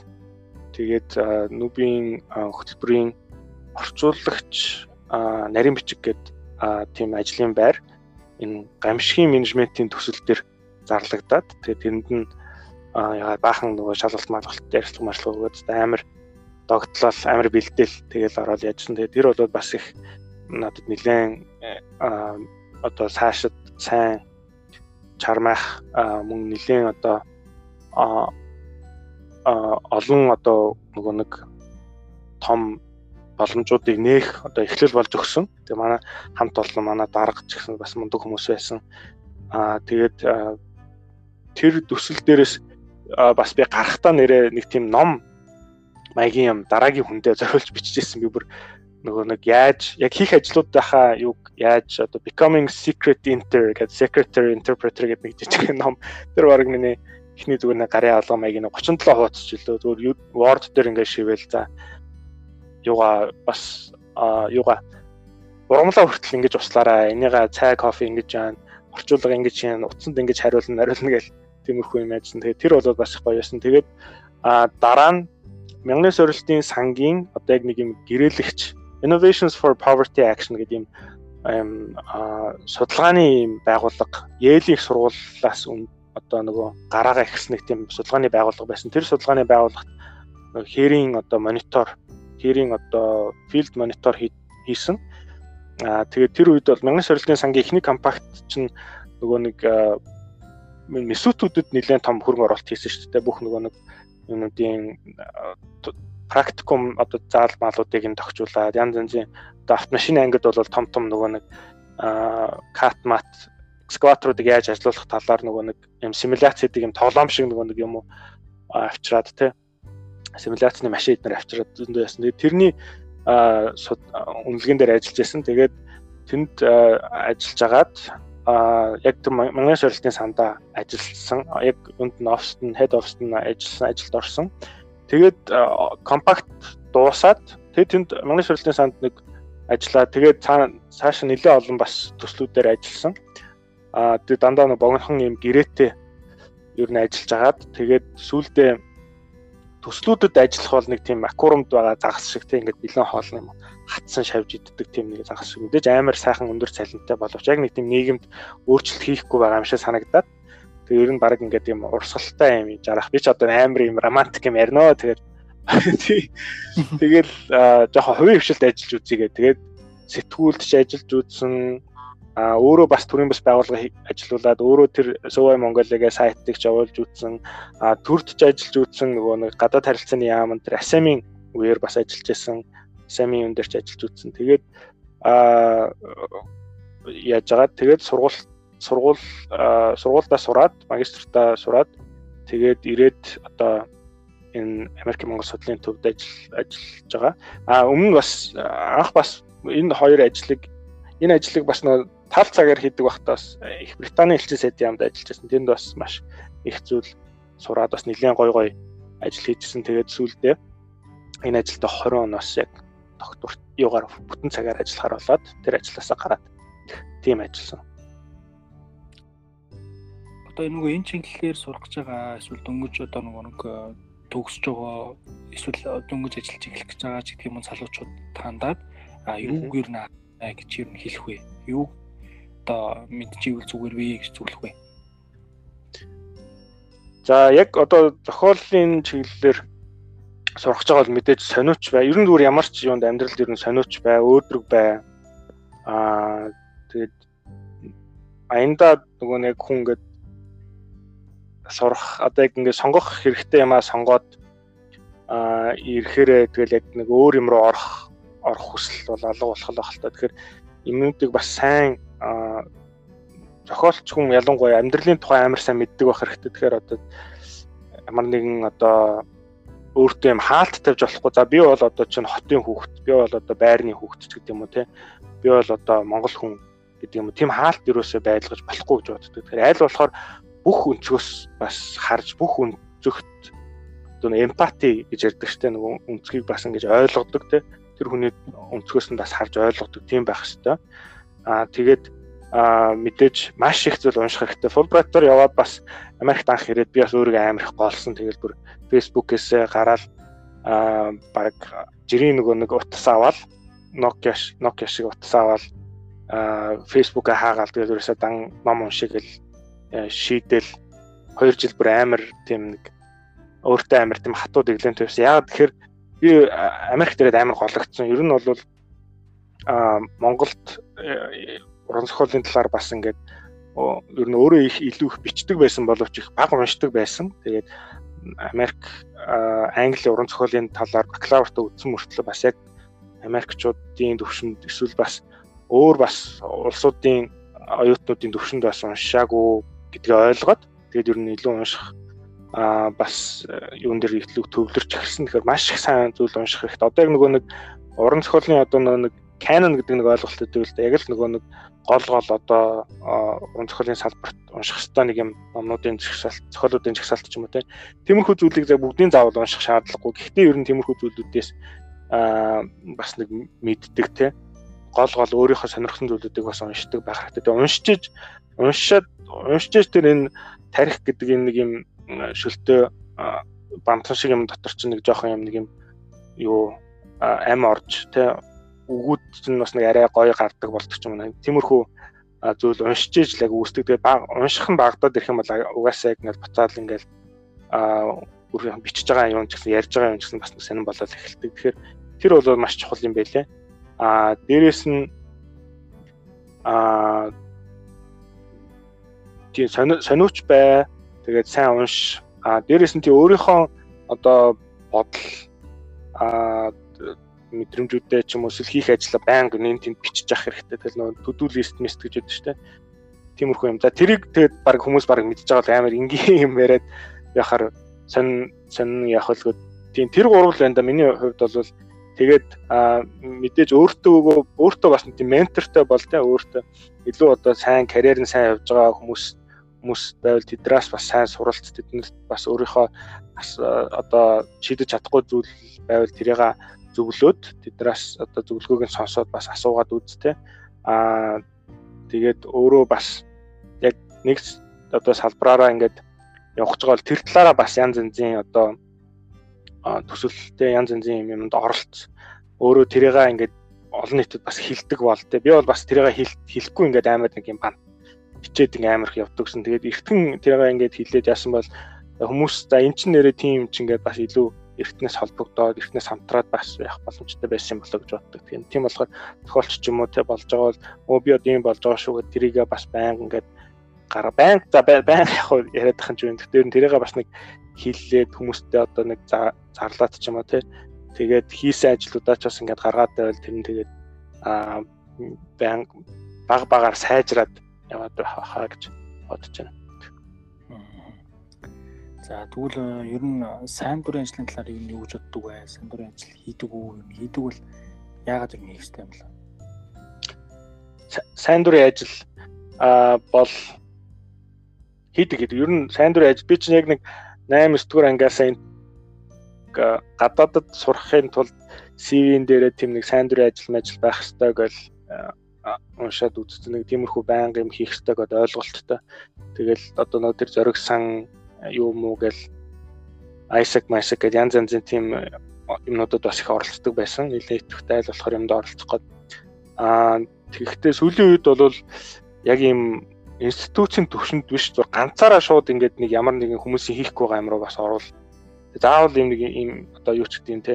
[SPEAKER 2] тэгээд нүүбийн хөтөлбөрийн орчуулагч нарийн бичиг гэдэг тийм ажлын байр энэ гамшигын менежментийн төсөл төр зарлагдаад тэгээд тэнд нь яа баахан нөгөө шалгалт малгалт ярилцлага маршлага өгөөд амар догтлол амар бэлдээл тэгэл ороод яжсан. Тэгээд тэр бол бас их надад нэлээд одоо цаашид сайн чармайх мөн нэлээд одоо олон одоо нөгөө нэг том боломжуудыг нээх одоо эхлэл болж өгсөн. Тэгээ манай хамт олон манай дарга ч гэсэн бас мундаг хүмүүс байсан. Аа тэгээд тэр төсөл дээрээс бас би гарахтаа нэрээ нэг тийм ном маягийн юм дараагийн хүндээ зориулж бичижсэн би бүр нөгөө нэг яаж яг хийх ажлуудынхаа юг яаж одоо becoming secret inter гэдэг secretary interpreter гэдэг нэг жижиг ном. Тэр баг миний эхний зүгээр нэг гарын алга маягийн 37 хуудас ч илүү зүгээр word дээр ингээд шивэл за. Юугаа бас юугаа урамлаа хүртэл ингэж услаараа энийгээ цай кофе ингэж яана. Орчуулга ингэж яана. Утсанд ингэж хариулна хариулна гэл тиймэрхүү юм яжсан. Тэгээд тэр бол бас их гоё байсан. Тэгээд дараа нь мянган сорилтын сангийн одоо яг нэг юм гэрээлэгч Innovations for Poverty Action гэдэг юм юм судалгааны байгууллага Yale-ийн сургуулиас одоо нөгөө гараагаа ихсэн нэг тийм судалгааны байгууллага байсан. Тэр судалгааны байгууллагт хэрийн одоо монитор, хэрийн одоо field монитор хийсэн. Аа тэгээд тэр үед бол мянган сорилтын сангийн эхний компакт чинь нөгөө нэг месүтүүдэд нэлээд том хөрөнгө оруулалт хийсэн шүү дээ. Бүх нөгөө нэг юмнуудын практикум одоо заал малуудыг нь тогтчуулаад янз янзын одоо автомашины ангид бол том том нөгөө нэг кат мат экскаваторуудыг яаж ажилуулах талаар нөгөө нэг юм симуляцэдэг юм тоглоом шиг нөгөө нэг юм уу авчираад те симуляцны машин эднэр авчираад зөндөө яасан. Тэрний үнэлгээн дээр ажиллаж байсан. Тэгээд тэнд ажиллаж агаад яг тэр манган сорилтын сандаа ажилласан. Яг үнд нь оффист нь head office нь ажилласан, ажилд орсон. Тэгээд компакт дуусаад тэгээд тэнд манган сорилтын санд нэг ажиллаа. Тэгээд цааш нэлээ олон бас төслүүдээр ажилласан. Аа тэгээд дандаа нэг богинохон юм гэрээтэй ер нь ажиллаж агаад тэгээд сүүлдээ төслүүдэд ажиллах бол нэг тийм акурамд байгаа загас шиг тийм ингээд бэлэн хоолны юм хатсан шавж иддэг тийм нэг загас шиг мэдээж амар сайхан өндөр цалинтай боловч яг нэг тийм нийгэмд өөрчлөлт хийхгүй байгаа юм шиг санагдаад Тэгээ ер нь баг ингээд юм урсгалтай юм жарах. Би ч одоо амар юм романтик юм ярина. Тэгээд тэгэл жоохон хувийн хвшилт ажиллаж үзье. Тэгээд сэтгүүлд ч ажиллаж үзсэн. А өөрөө бас төрийн бас байгууллага ажилуулад өөрөө тэр Sova Mongolia-гээ сайтыг явуулж үзсэн. А төрд ч ажиллаж үзсэн нөгөө нэг гадаад харилцааны яамн тэр Асамын үеэр бас ажиллаж байсан. Асамын юм дээр ч ажиллаж үзсэн. Тэгээд а яаж байгаа. Тэгээд сургууль сургууль сургуульдаа сураад магистртаа сураад тэгээд ирээд одоо энэ Америк Монгол судлалын төвд ажил ажиллаж байгаа. А өмнө бас анх бас энэ хоёр ажлыг энэ ажлыг бас нөө тал цагаар хийдэг байхдаа бас Их Британий элчин сайдын яамд ажиллаж байсан. Тэнд бас маш их зүйл сураад бас нэлээд гой гой ажил хийжсэн. Тэгээд сүүлдээ энэ ажилдаа 20 оноос яг докторт юугаар бүтэн цагаар ажиллахаар болоод тэр ажилласаа гараад тийм ажилласан
[SPEAKER 1] одоо нөгөө энэ чиглэлээр сурах гэж байгаа эсвэл дөнгөж одоо нөгөө нэг э, төгсөж байгаа эсвэл дөнгөж ажиллаж эхлэх гэж байгаа ч гэх юм залуучууд тандаад а юу гэр наа гэж юу хэлэх вэ? Юу одоо мэдчихвэл зүгээр вэ гэж зөвлөх вэ?
[SPEAKER 2] За яг одоо зохиолын чиглэлээр сурах гэж байгаа бол мэдээж сониуч бай. Ер нь зүгээр ямар ч юунд амьдралд ер нь сониуч бай, өөдрөг бай. Аа тэгээд аянда нөгөө нэг хүн ингээд сурах одоо яг ингээд сонгох хэрэгтэй юмаа сонгоод а ирэхээр тэгэл яг нэг өөр юм руу орох орох хүсэл бол алга болох л байна. Тэгэхээр юмнуудыг бас сайн зохиолч хүн ялангуяа амьдралын тухай амар сайн мэддэг байх хэрэгтэй. Тэгэхээр одоо ямар нэгэн одоо өөртөө юм хаалт тавьж болохгүй. За би бол одоо чинь хотын хүүхэд, би бол одоо байрны хүүхэд ч гэдэг юм уу те. Би бол одоо монгол хүн гэдэг юм. Тим хаалт юусоо байлгаж болохгүй гэж боддог. Тэгэхээр аль болохоор бүх өнцгөөс бас харж бүх өнцөгт одоо эмпати гэж ярьдаг штэ нөгөө өнцгийг бас ингэж ойлгодог те тэр хүний өнцгөөс нь бас харж ойлгодог тийм байх хэвээр аа тэгээд а мэдээж маш их зүйл унших хэрэгтэй. Fulbright-аар яваад бас Америкт анх ирээд би бас өөрийгөө амар их голсон. Тэгэл бүр Facebook-ээс гараад а баг жирийн нөгөө нэг утас аваад Nokia Nokia шиг утас аваад а Facebook-а хаагаал тэгээд ерөөсөө дан ном уншиг гэл Э, шийдэл 2 жил бүр амар тийм нэг өөртөө амар тийм хатууд эглэн тавьсан. Яагаад тэгэхээр би Америк дээрээ амар гологдсон. Ер нь бол а Монголд э, уран зохиолын талаар бас ингээд ер нь өөрөө их илүү их бичдэг байсан боловч их бага уншдаг байсан. Тэгээд Америк Англи уран зохиолын талаар бакалавртаа үтсэн мөртлөө бас яг Америкчуудын төвшөнд эсвэл бас өөр бас улсуудын оюутнуудын төвшөнд бас уншаагүй гэдгийг ойлгоод тэгээд ер нь илүү унших а бас э, юун дээр илүү төвлөрч эхэлсэн. Тэгэхээр маш их сайн зүйл унших хэрэгтэй. Одоо яг нөгөө нэг уран зохиолын одоо нэг canon гэдэг нэг ойлголт өгдөг л да. Яг л нөгөө нэг гол гол одоо уран зохиолын салбарт унших хэрэгтэй нэг юм номнуудын зохиолт, зохиолуудын жагсаалт ч юм уу те. Тиймэрхүү зүйлийг зөв бүгдийн заавал унших шаардлагагүй. Гэхдээ ер нь тиймэрхүү зүйлүүдээс а бас нэг мэддэг те гол гол өөрийнхөө сонирхсан зүйлүүдийг бас уншдаг байх хэрэгтэй. Тэгээ уншиж уншаад уншиж тэр энэ тарих гэдэг энэ нэг юм шөлтөө бамтхан шиг юм дотор чинь нэг жоохон юм нэг юм юу ам орж тэ өгүүд чинь бас нэг арай гоё гардаг болдог юм байна. Тиймэрхүү зүйл уншиж иж л яг үүсдэг. Тэгээ унших нь багтаад ирэх юм бол угаасаа яг ингээл буцаал ингээл а бичиж байгаа юм ч гэсэн ярьж байгаа юм ч гэсэн бас сонирн болоод эхэлдэг. Тэгэхээр тэр бол маш чухал юм байлээ. А дээрэс нь а тийм сониуч бай. Тэгээд сайн унш. А дээрэс нь тий өөрийнхөө одоо бодол а мэдрэмжүүдтэй ч юм уу хийх ажлаа байнга нэг тэнд бичиж авах хэрэгтэй. Тэгэл нөө төдөө лист мэст гэж яддаг дээ. Тиймэрхүү юм. За тэрийг тэгээд баг хүмүүс баг мэдж байгаа амар энгийн юм яриад яхаар сонь сонь явах л тийм тэр гурвал байна да миний хувьд бол тэгээд мэдээж өөртөө өөртөө бас тийм ментортой бол тэ өөртөө илүү одоо сайн карьер нь сайн явж байгаа хүмүүс хүмүүс байвал тэдрээс бас сайн суралц тэднэрт бас өөрийнхөө одоо шийдэж чадахгүй зүйл байвал тэрийг зөвлөөд тэдрээс одоо зөвлөгөөг нь сонсоод бас асуугаад үзтээ аа тэгээд өөрөө бас яг нэг одоо салбараараа ингээд явах гэж бол тэр талаараа бас янз янзын одоо төсөлтэй янз янзын юмд оролц. Өөрөө тэрийг ингээд олон нийтэд бас хилдэг бол тэ. Би бол бас тэрийг хэлэхгүй ингээд амар нэг юм бан хичээд ингээ амар их явдаг гэсэн. Тэгээд эртхэн тэрийг ингээд хилээд яасан бол хүмүүс за эн чинь нэрээ тийм ч ингээд бас илүү эртнээс холбогдоод эртнээс хамтраад бас явах боломжтой байсан болоо гэж боддог. Тийм тийм болохоор тохиолч ч юм уу те болж байгаа бол өө би одоо юм болж байгаа шүү гэд тэрийгээ бас байнга ингээд гара байнга за байнга яг яриад тахын ч юм. Тэгэхээр тэрийгээ бас нэг хиллээд хүмүүстэй одоо нэг зарлаад ч юм уу те тэгээд хийсэн ажлуудаа ч бас ингээд гаргаад байвал тэр нь тэгээд аа байнга баг багаар сайжраад яваад байх хаа гэж бодож байна.
[SPEAKER 1] За тэгвэл э, ер нь сайн дурын ажлын талаар юу гэж боддог вэ? Сайн дурын ажил хийдэг үү? Хийдэг бол яагаад юм хийх юм бэ?
[SPEAKER 2] Сайн дурын ажил а бол хийдэг гэдэг. Ер нь сайн дурын ажил би чинь яг нэг 8 9 дугаар ангиас энэ гадаадд сурахын тулд CV-н дээрээ тийм нэг сайн дурын ажил мэл байх хэрэгтэй гэж уншаад үзсэн нэг тиймэрхүү байнга юм хийх хэрэгтэй гэдээ ойлголттой. Тэгэл одоо нөө тэр зориг сан юу муу гэл Isaac Isaac гэдэг янз янзын тийм э, юмнуудад бас их оролцдог байсан. Нилээ идэвхтэй айл болохоор юмд оролцох гээд аа тэгэхдээ сүүлийн үед бол яг ийм институцийн төвшөнд биш зур ганцаараа шууд ингээд нэг ямар нэгэн хүмүүсийн хийхгүй байгаа юм руу бас орвол заавал ийм нэг ийм одоо юу ч гэдэг юм те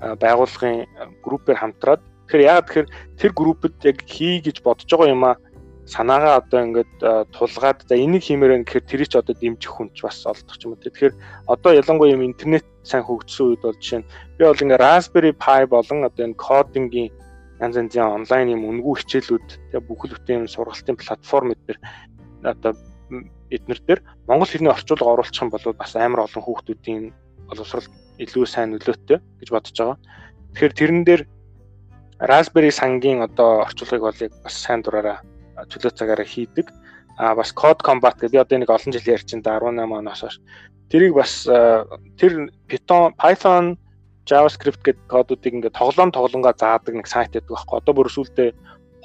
[SPEAKER 2] байгууллагын группээр хамтраад тэгэхээр яагаад тэгэхээр тэр группэд яг хий гэж бодож байгаа юм аа санаагаа одоо ингээд тулгаад за энийг хиймээр байна гэхээр тэрийг ч одоо дэмжих хүн ч бас олдох юм уу. Тэгэхээр одоо ялангуяа юм интернет сайн хөгжсөн үед бол жишээ нь би бол ингээд Raspberry Pi болон одоо энэ кодингийн янз янзын онлайн юм үнгүй хичээлүүд тэгээ бүхэл бүтэн юм сургалтын платформ эдгээр одоо эднэр дээр монгол хэлний орчуулга оруулах юм бол бас амар олон хүүхдүүдийн боловсрол илүү сайн нөлөөтэй гэж бодож байгаа. Тэгэхээр тэрэн дээр Raspberry сангийн одоо орчуулгыг бол яг бас сайн дураараа чөлөө цагаараа хийдэг. А бас Code Combat гэдэг би одоо нэг олон жил ярьчин да 18 оноос хойш. Тэрийг бас тэр Python, Python, JavaScript гэдэг кодуудыг ингээд тоглоом тоглонгоо заадаг нэг сайт гэдэг байхгүй. Одоо бүр сүүлдээ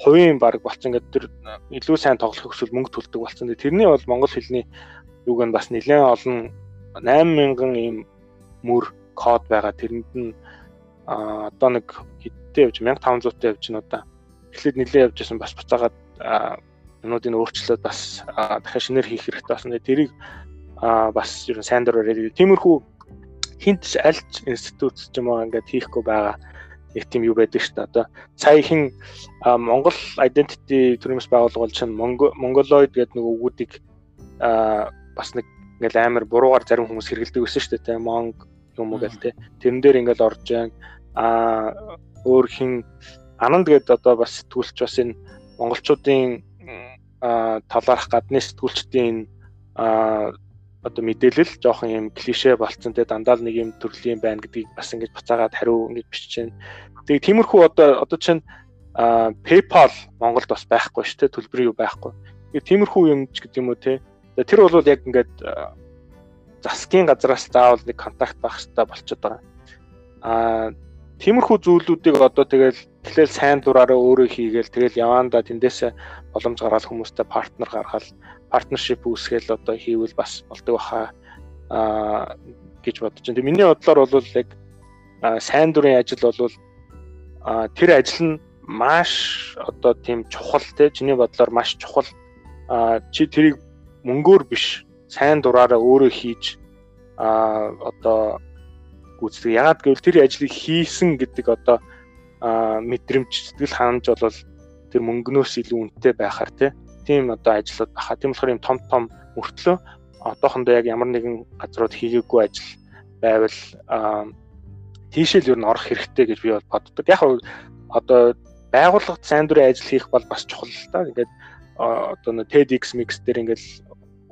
[SPEAKER 2] хувийн баг болцсон ингээд тэр илүү сайн тоглох хүсвэл мөнгө төлдөг болсон. Тэрний бол монгол хэлний юуг нь бас нэлээд олон 8000 ийм мөр код байгаа. Тэрэнд нь одоо нэг хэдтэй явж 1500 таа явж байна удаа. Эхлээд нэлээд явж байсан бас буцаагаад юмнуудыг өөрчлөөд бас дахиад шинээр хийх хэрэгтэй болсон. Тэрийг бас ер нь сайн дураар тиймэрхүү хинт аль институт ч юм уу ингээд хийхгүй байгаа нэг тийм юу байдаг шүү дээ. Одоо сая хин Монгол identity төрөөс байгуулгууд чинь Mongoloid гэдэг нэг үгүүдийг бас нэг ингээл амар буруугаар зарим хүмүүс хэрэгэлдэг байсан шүү дээ. Монг юм уу гэл те. Тэрэн дээр ингээл орж जैन а өөр хин ананд гэдэг одоо бас сэтгүүлч бас энэ монголчуудын талаарх гадны сэтгүүлчдийн одоо мэдээлэл жоохон юм клише болцсон те дандаа нэг юм төрлийн байна гэдгийг бас ингэж буцаагаад хариу ингэж бичиж байна. Тэгээ тиймэрхүү одоо одоо чинь PayPal Монголд бас байхгүй шүү те төлбөр юу байхгүй. Тэгээ тиймэрхүү юм ч гэдэг юм уу те. Тэр бол яг ингээд засгийн газраас заавал нэг контакт байх хэрэгтэй болчиход байгаа. Аа Тиймэрхүү зүйлүүдийг одоо тэгэл эхлээл сайн дураараа өөрөө хийгээл тэгэл яваанда тэндээс боломж гаргаад хүмүүстэй партнер гаргаад партнершип үүсгээл одоо хийвэл бас болдог баха. А гэж бодож байна. Миний бодлоор бол яг сайн дурын ажил бол тэр ажил нь маш одоо тийм чухал те. Чиний бодлоор маш чухал. Чи тэрийг мөнгөөр биш сайн дураараа өөрөө хийж а одоо гүйцэтгэх. Ягаад гэвэл тэр ажлыг хийсэн гэдэг одоо мэдрэмж сэтгэл ханамж бол тэр мөнгнөөс илүү үнэтэй байхаар тийм одоо ажлууд баха. Тийм болохоор юм том том мөртлөө одоохондоо яг ямар нэгэн газрууд хийгээгүй ажил байвал тийшэл юу н орох хэрэгтэй гэж би бол боддог. Яг одоо байгууллагад сайн дурын ажил хийх бол бас чухал л да. Ингээд одоо нэг TEDx mix дээр ингээд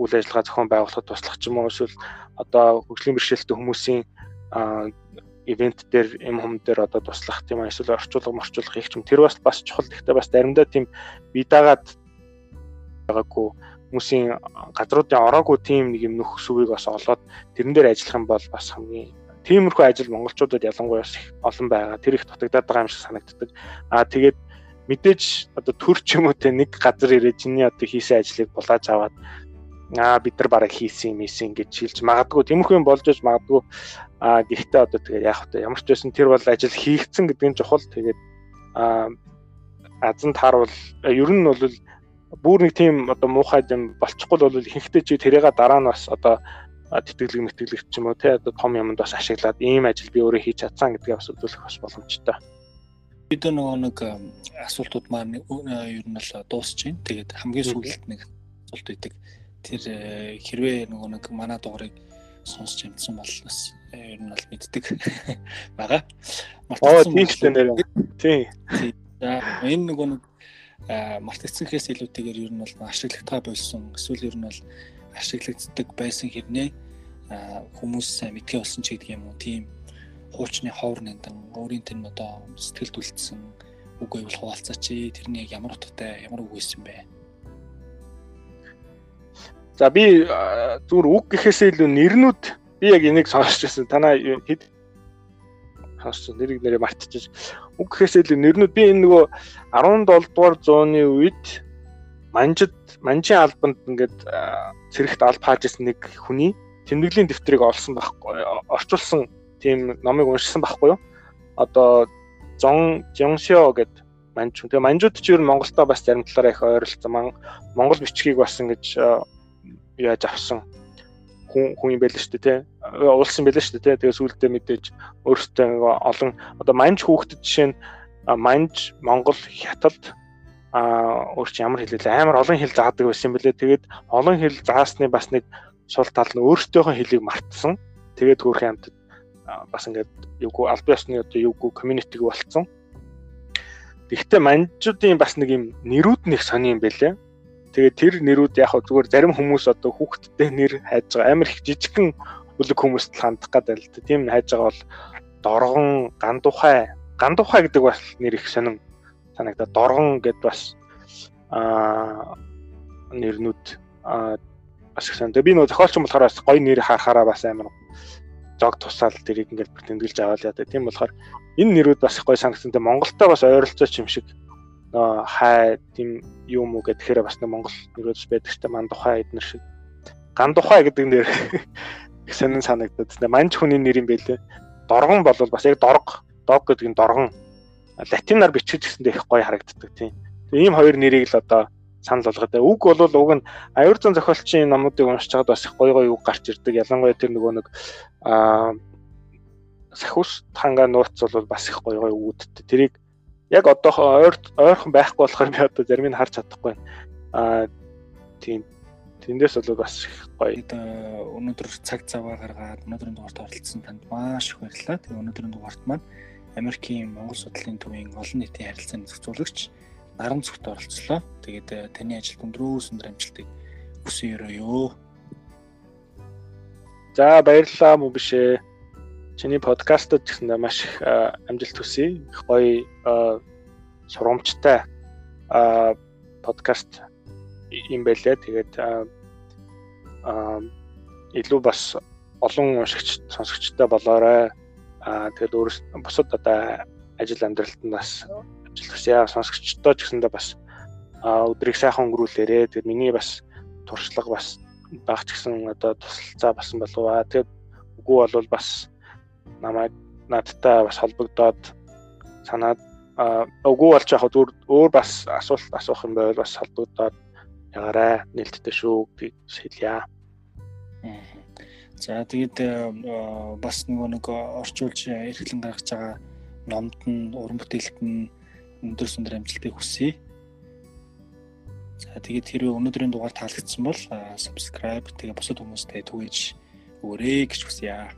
[SPEAKER 2] үйл ажиллагаа зохион байгуулахад туслах ч юм уу эсвэл одоо хөгжлийн бэрхшээлтэй хүмүүсийн ивент дээр юм хүм дээр одоо туслах тийм эсвэл орчуулга морчуулга хийх юм тэр бас бас чухал гэхдээ бас заримдаа тийм бие дагаад байгаагүй хүмүүсийн газруудын ороогүй тийм нэг юм нөх сүвийг бас олоод тэрэн дээр ажиллах юм бол бас хамгийн тиймэрхүү ажил монголчуудад ялангуяа олон байгаа. Тэр их дутагдаад байгаа юм шиг санагддаг. Аа тэгээд мэдээж одоо төр ч юм уу те нэг газар ирээд чиний одоо хийсэн ажлыг булааж аваад аа бид нар бараг хийсэн юм ийсэн гэж хэлж магадгүй тиймэрхүү юм болж иж магадгүй аа гэхдээ одоо тэгээ яах вэ ямар ч байсан тэр бол ажил хийгдсэн гэдэг нь чухал тэгээд аа азан тааруул ер нь бол бүр нэг тийм одоо муухай юм болчихгүй бол ихэнхдээ чи тэрийг дараа нь бас одоо тэтгэлэг мэтгэлэг ч юм уу те одоо том юмд бас ашиглаад ийм ажил би өөрөө хийж чадсан гэдгээ бас үзүүлэх бас боломжтой.
[SPEAKER 1] Бид нөгөө нэг асуултууд маань ер нь л дуусч байна. Тэгээд хамгийн сүүлд нэг асуулт өгдөг. Тэр э, хэрвээ нөгөө нэг манай дугаарыг сонсч юмсан бол бас э, ер нь бол мэддэг байгаа.
[SPEAKER 2] Оо тийм ч нэр. Тийм.
[SPEAKER 1] Энэ нөгөө нэг мартагдсанхээс илүүтэйгээр ер нь бол ашиглагтаа болсон эсвэл ер нь бол ашиглагддаг байсан хэрнээ хүмүүс сайн мэдгээ болсон ч гэдэг юм уу тийм хуучны ховор нэндан өөрийн тэр одоо сэтгэлд үлдсэн үг байвал хуваалцаач тэрний ямар утгатай ямар үг байсан бэ
[SPEAKER 2] За би зүгээр үг гэхээсээ илүү нэрнүүд би яг энийг сонсч байсан танаа хэд сонсч нэрийг нэрээ мартчихж. Үг гэхээсээ илүү нэрнүүд. Би энэ нөгөө 17 дугаар зууны үед манжид манжийн албанд ингээд цэрэгт алба хааж исэн нэг хүний тэмдэглэлийн дэвтрийг олсон байхгүй орчуулсан тийм номыг уншсан байхгүй юу? Одоо зон жоншио гэд манж тэгээ манжууд ч ер нь Монголтой бас зарим талаараа их ойролцсон. Монгол бичгийг бас ингэж яаж авсан хүн хүн юм байл шүү дээ тий уулсан байл шүү дээ тий тэгээ сүүлдээ мэдээж өөртөө олон одоо манж хүүхдэд жишээ нь манж Монгол хятад а өөр чи ямар хэлээ амар олон хэл заадаг байсан юм бэлээ тэгээд олон хэл заасны бас нэг сул тал нь өөртөөхөө хэлийг мартсан. Тэгээд хөөрхөн амтд бас ингээд юугүй аль биесны одоо юугүй community-г болцсон. Тэгвэл манжуудын бас нэг юм нэрүүд нэг сони юм байлээ. Тэгээд тэр нэрүүд яг зүгээр зарим хүмүүс одоо хүүхдтэй нэр хайж байгаа амар их жижигхэн бүлэг хүмүүст хандах гэдэг л тийм хайж байгаа бол доргон, гандухай, гандухай гэдэг бас нэр их сонин санагдаад доргон гэд бас аа нэрнүүд аа бас их. Тэгээ би нөгөө зохиолч болохоор бас гоё нэр харахаараа бас амар зог тусаал тэрийг ингээд тэмдэглэж аваад яа. Тийм болохоор энэ нэрүүд бас гоё санагдсан. Монголтой бас ойролцооч юм шиг хай тийм юм уу гэхээр бас нэг Монгол нэрүүд байдаг ч ман тухай эднэр шиг. Ган тухай гэдэг нэр их сонин санагдаад. Тэгээ манж хүний нэр юм байлээ. Доргон бол бас яг дорг, дог гэдэг нь доргон. Латинаар бичиж гэсэндээ их гоё харагддаг тийм. Ийм хоёр нэрийг л одоо санал болгоод. Үг бол уг нь аюур зан зохиолчийн номуудыг уншиж байгаад бас их гоё гоё үг гарч ирдэг. Ялангуяа тэр нөгөө нэг аа сахиус танга нууц бол бас их гоё гоё үүдтэй. Тэрийг яг одоо ойр ойрхон байхгүй болохоор би одоо зарим нь харж чадахгүй байна. Аа тийм тэндээс бол бас их гоё.
[SPEAKER 1] Өнөөдөр цаг заваа гаргаад өнөөдрийн дугаарт оролцсон танд маш их баярлалаа. Тэгээ өнөөдрийн дугаарт маань Америкийн Монгол судлалын төвийн олон нийтийн харилцааны зөвлөгч наран зүгт оролцлоо. Тэгээд э, таны ажилд өндрөөс өндөр амжилтыг хүсэн өрөөё.
[SPEAKER 2] За баярлалаа мөн бишээ. Чиний подкастт гэсэндээ маш их амжилт хүсье. Их гоё сурамжтай подкаст юм байлаа. Тэгээд илүү бас олон уншигч сонсогчтой болоорой. Тэгээд өөрөс бусад одоо ажил амьдралд нас ажиллах сонсогчдоо ч гэсэндээ бас өдрийг сайхан өнгөрүүлээрэ. Тэгээд миний бас туршлага бас багч гэсэн одоо тусалцаа басан болов аа. Тэгээд үгүй бол бас намайг надтай бас холбогдоод санаад үгүй болж яг өөр өөр бас асуулт асуух юм байвал бас холдуудаад ягаарай нээлттэй шүү гэж хэлье.
[SPEAKER 1] За тэгээд бас нөгөө нэг орчуулж эрхлэн гаргаж байгаа номд нь уран бүтээлт нь өндөр сүндөр амжилтыг хүсье. За тэгээд хэрвээ өнөөдрийн дугаар таалагдсан бол subscribe тэгээ бусад хүмүүстэй түгээж өгөөрэй гэж хүсье.